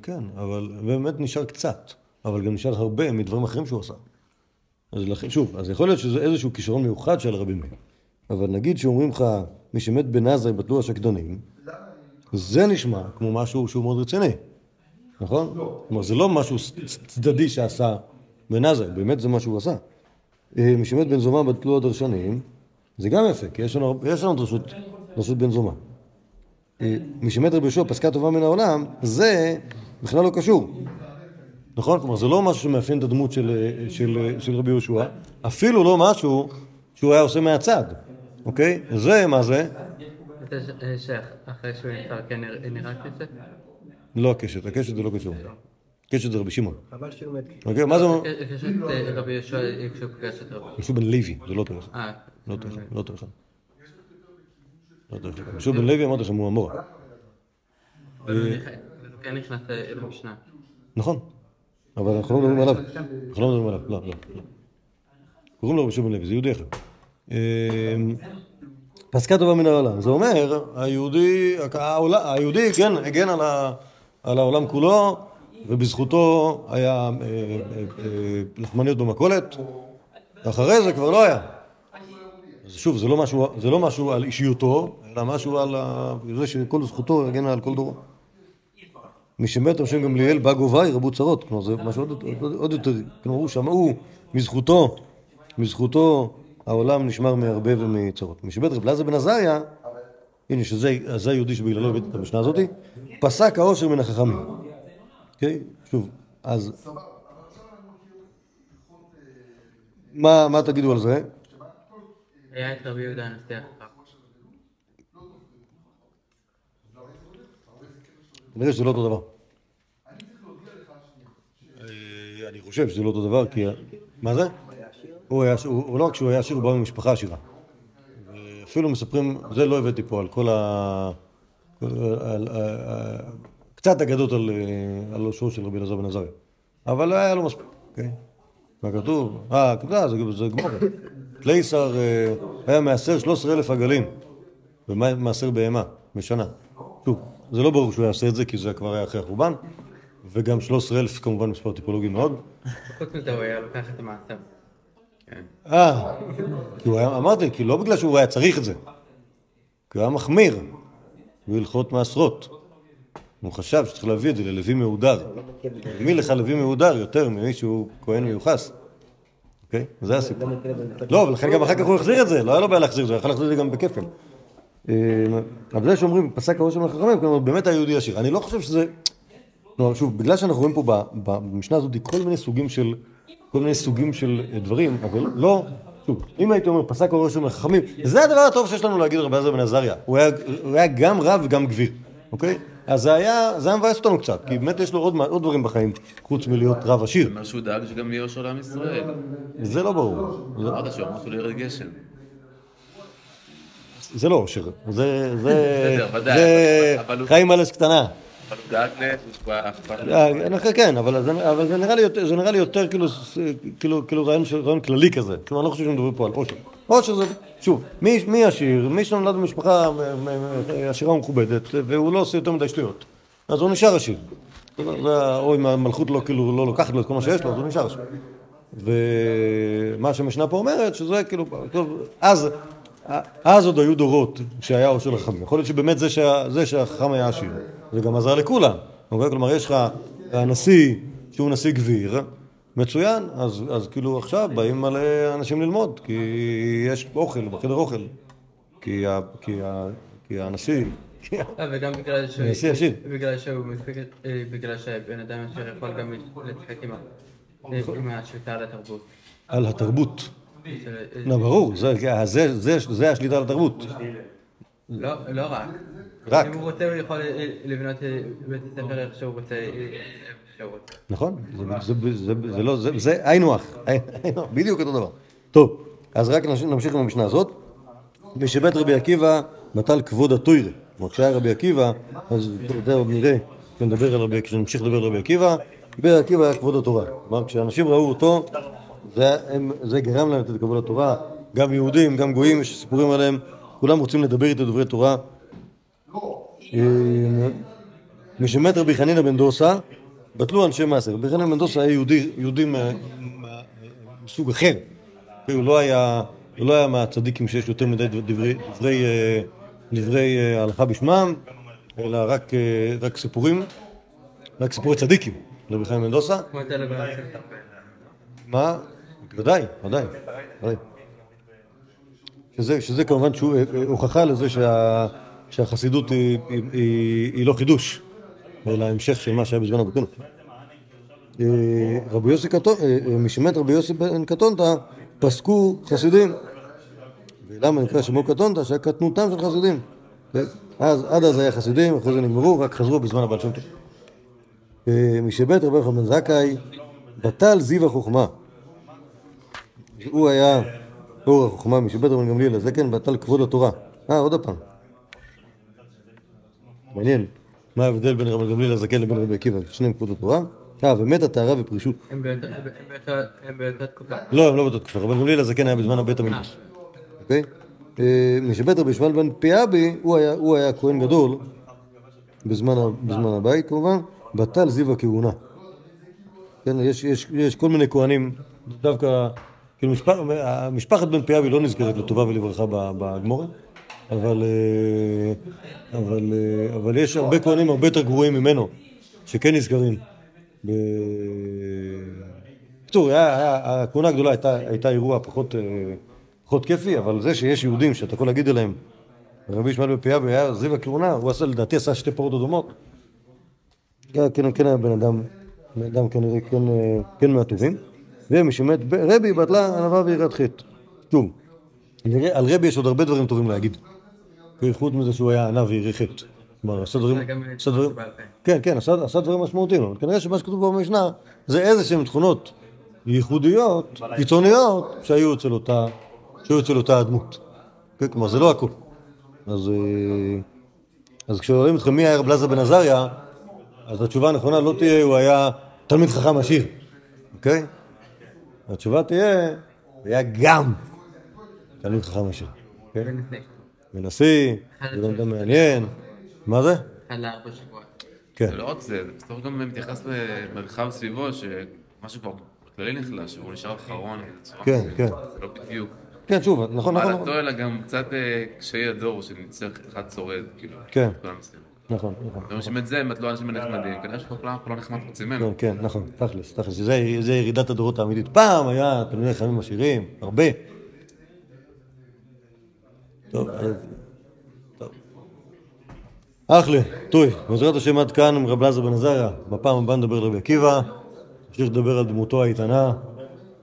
כן, אבל באמת נשאר קצת, אבל גם נשאר הרבה מדברים אחרים שהוא עשה. אז לכן, שוב, אז יכול להיות שזה איזשהו כישרון מיוחד של רבי מאיר. אבל נגיד שאומרים לך, מי שמת בנאזר בטלו השקדנים, זה נשמע כמו משהו שהוא מאוד רציני, נכון? כלומר, זה לא משהו צדדי שעשה בנאזר, באמת זה מה שהוא עשה. אה, מי שמת בן זומא בטלו הדרשנים, זה גם יפה, כי יש לנו, יש לנו דרשות, דרשות בן זומא. אה, מי שמת רבי יהושע פסקה טובה מן העולם, זה בכלל לא קשור. נכון? כלומר, זה לא משהו שמאפיין את הדמות של, אה, של, של רבי יהושע, אפילו לא משהו שהוא היה עושה מהצד, אוקיי? זה, מה זה? אחרי שהוא נפטר, כן נרא- נראה קצת? לא הקשת, הקשת זה לא קשור. קשת זה רבי שמעון. חבל שהוא מת. אוקיי, מה זה אומר? קשת אה, רבי יהושע כשהוא פגש את רבי. יהושע בן לוי, זה לא אותו אחד. אה, לא אותו אחד, לא אותו אחד. לא אותו אחד. יהושע בן לוי, אמרתי לכם, הוא המורה. אבל כן נכנס אה, למשנה. נכון, אבל אנחנו לא מדברים עליו. אנחנו לא מדברים עליו, לא, לא. לא. קוראים לו רבי שמעון לוי, זה יהודי אחר. אמ, פסקה טובה מן העולם. זה אומר, היהודי, העולה- היהודי, כן, הגן על ה- על העולם כולו, ובזכותו היה אה, אה, אה, לחמניות במכולת, ואחרי זה כבר לא היה. אז שוב, זה לא משהו, זה לא משהו על אישיותו, אלא משהו על זה שכל זכותו הגנה על כל דורו. מי שמת על שם גמליאל בא גובה ירבו צרות, כלומר זה משהו עוד, עוד, עוד יותר, כלומר הוא שמעו מזכותו, מזכותו העולם נשמר מהרבה ומצרות. מי שבית רב אלעזר בן עזריה, הנה שזה זה היהודי שבגללו הבאתי את המשנה הזאתי, פסק העושר מן החכמים. אוקיי? שוב, אז... מה, מה תגידו על זה? היה את רבי יהודה הנשיא החכם. כנראה שזה לא אותו דבר. אה, אני חושב שזה לא אותו דבר, כי... מה זה? הוא היה עשיר, הוא הוא לא רק שהוא היה עשיר, הוא בא ממשפחה עשירה. אפילו מספרים, זה לא הבאתי פה, על כל ה... קצת אגדות על אה, על עושרו של רבי אלעזר בן עזריה. אבל היה לו מספיק, אוקיי? מה כתוב? אה, כתוב, זה זה גמור. תלייסר אה, היה מעשר 13,000 עגלים, ומעשר בהמה בשנה. שוב, זה לא ברור שהוא יעשה את זה, כי זה כבר היה אחרי החורבן, וגם 13,000 כמובן מספר טיפולוגי מאוד. חוץ מזה הוא היה לוקח את המעשר. אה, כי הוא היה, אמרתי, כי לא בגלל שהוא היה צריך את זה, כי הוא היה מחמיר בהלכות מעשרות. הוא חשב שצריך להביא את זה ללוי מהודר. מי לך לוי מהודר יותר ממי שהוא כהן מיוחס? אוקיי? זה הסיפור. לא, ולכן גם אחר כך הוא החזיר את זה, לא היה לו בעיה להחזיר את זה, הוא יכול להחזיר את זה גם בכפל. אה, אבל זה שאומרים, פסק הראש של החכמים, כלומר, באמת היהודי עשיר. אני לא חושב שזה... כלומר, שוב, בגלל שאנחנו רואים פה במשנה הזאת כל מיני סוגים של, כל מיני סוגים של אה, דברים, אבל לא, שוב, אם הייתי אומר פסק הראש של החכמים, זה הדבר הטוב שיש לנו להגיד על רבי עזר בן עזריה. היה, הוא היה גם רב וגם גביר, אוקיי? אז זה היה, זה היה מבאס אותנו קצת, כי באמת יש לו עוד, דברים בחיים, חוץ מלהיות רב עשיר. אומר שהוא דאג שגם יהיה אושר לעם ישראל. זה לא ברור. זה- אמרת שהוא אמר שהוא לא ירד גשם. זה לא אושר, זה, זה, זה חיים אלס קטנה. חושב כן, אבל זה, נראה לי יותר, כאילו, כאילו, כאילו רעיון, כללי כזה. כלומר, אני לא חושב שמדברים פה על עושר. עושר זה, שוב, מי, עשיר? מי שנולד במשפחה עשירה ומכובדת, והוא לא עושה יותר מדי שטויות. אז הוא נשאר עשיר. או אם המלכות לא, כאילו, לא לוקחת לו את כל מה שיש לו, אז הוא נשאר עשיר. ומה שהמשנה פה אומרת, שזה כאילו, אז, אז עוד היו דורות שהיה עושר לחכמים. יכול להיות שבאמת זה שהחכם היה עשיר, זה גם עזר לכולם. אוקיי? כלומר, יש לך הנשיא שהוא נשיא גביר, מצוין, אז, אז כאילו עכשיו באים מלא אנשים ללמוד, כי יש אוכל, בחדר אוכל. כי, ה, כי, ה, כי הנשיא, אה, וגם בגלל ש... נשיא עשיר. בגלל שהוא מספיק... אה, בגלל שבן אדם יכול גם לשחק עם. אה, השליטה על התרבות. על התרבות. אה, לא, ברור, זה השליטה על התרבות. לא לא רק. רק. אם הוא רוצה הוא יכול אה, לבנות אה, בית ספר איך שהוא רוצה, אה. נכון, זה, זה, זה, זה, זה לא, זה, זה היינו הך, היינו, בדיוק אותו דבר. טוב, אז רק נמשיך- עם המשנה הזאת. משבית רבי עקיבא נטל כבוד התוירה. כלומר, כשהיה רבי עקיבא, אז זה עוד נראה, כשנדבר על רבי, כשנמשיך לדבר על רבי עקיבא, רבי עקיבא היה כבוד התורה. כלומר, כשאנשים ראו אותו, זה, הם, זה גרם להם לתת כבוד לתורה. גם יהודים, גם גויים, יש סיפורים עליהם, כולם רוצים לדבר איתו דברי תורה. אה, משמת רבי חנינא בן דוסה, בטלו אנשי מעשר. רבי חנינא בן דוסה היה יהודי, מסוג אחר. הוא לא היה, הוא לא היה מהצדיקים שיש יותר מדי דברי, דברי, אה, דברי אה, הלכה בשמם, אלא רק, רק סיפורים, רק סיפורי צדיקים לרבי חנינא בן דוסה. כמו זה לבן של תרבות. מה? ודאי, ודאי, ודאי. שזה, שזה כמובן הוכחה לזה שה, שהחסידות היא, היא, היא, היא לא חידוש, אלא המשך של מה שהיה בזמן אבותינו. אה, רבי יוסי קטון, אה, אה, משמת רבי יוסי בן קטונתא פסקו חסידים. ולמה נקרא שמו קטונתא? שהיה קטנותם של חסידים. אז, עד אז היה חסידים, אחרי זה נגמרו, רק חזרו בזמן הבעל שם טוב. אה, משבית רבי יוחנן זכאי, בטל זיו החוכמה. הוא היה אור החוכמה משבית רבן גמליאל, זה כן, בטל כבוד התורה. אה, עוד פעם. מעניין. מה ההבדל בין רבן גמליאל הזקן לבין רבי עקיבא? שניהם כבוד התורה. אה, ומתה טהרה ופרישות. הם באותה- תקופה. לא, הם לא באותה תקופה. רבן גמליאל הזקן היה בזמן בית המקדש. אוקיי? אה, משבית רבי ישמעאל בן פיאבי, הוא היה- כהן גדול בזמן הבית כמובן, בטל זיו הכהונה. כן, יש, כל מיני כהנים, דווקא, כאילו משפח, משפחת בן פיאבי לא נזכרת לטובה ולברכה בגמורה, אבל, אה, אבל, אה, אבל יש הרבה כהנים הרבה יותר גרועים ממנו, שכן נזכרים. ב- בקיצור, הכהונה הגדולה הייתה, הייתה אירוע פחות, אה, פחות כיפי, אבל זה שיש יהודים שאתה יכול להגיד עליהם, רבי ישמעאל בן פיאבי היה זיו הכהונה, הוא עשה, לדעתי עשה שתי פרות אדומות. כן, כן, היה בן אדם, בן אדם כנראה כן, כן מהטובים. ומשמת רבי בטלה ענווה ויראת חטא. שוב, על רבי יש עוד הרבה דברים טובים להגיד. חוץ מזה שהוא היה ענה וירא חטא. כלומר, עשה דברים, עשה. כן, כן, עשה, עשה דברים משמעותיים, אבל כנראה שמה שכתוב במשנה זה איזה שהן תכונות ייחודיות, קיצוניות, שהיו אצל אותה, שהיו אצל אותה הדמות. כן, כלומר, זה לא הכול. אז, אה, אז כששואלים אתכם מי היה רב אלעזר בן עזריה, אז התשובה הנכונה לא תהיה הוא היה תלמיד חכם עשיר, אוקיי? התשובה תהיה, הוא היה גם תלמיד חכם עשיר. כן? ונשיא, זה אדם מעניין. מה זה? אחד לארבע שבועות. כן. זה לא רק זה, זה בסוף גם מתייחס למרחב סביבו, שמשהו כבר בכללי נחלש, שהוא נשאר אחרון. כן. כן. זה לא בדיוק. כן, שוב, נכון, נכון, נכון. מעלתו אלא גם קצת אה, קשיי הדור, שנצטרך אחד שורד, כאילו. כן. נכון, נכון. זאת אומרת זה, אם את לא אנשים נחמדים, כנראה שכולם לא נחמד חוץ ממנו. כן, כן, נכון, תכלס, תכלס, זה, זה ירידת הדורות האמיתית. פעם היה תלמידי חכמים עשירים, הרבה. טוב, אז... טוב. אחלה, טוי, בעזרת השם עד כאן עם רב אלעזר בן עזריה. בפעם הבאה נדבר על רבי עקיבא, נמשיך לדבר על דמותו האיתנה,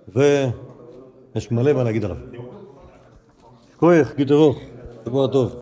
ויש מלא מה להגיד עליו. כוח, גיטרוך, שבוע טוב.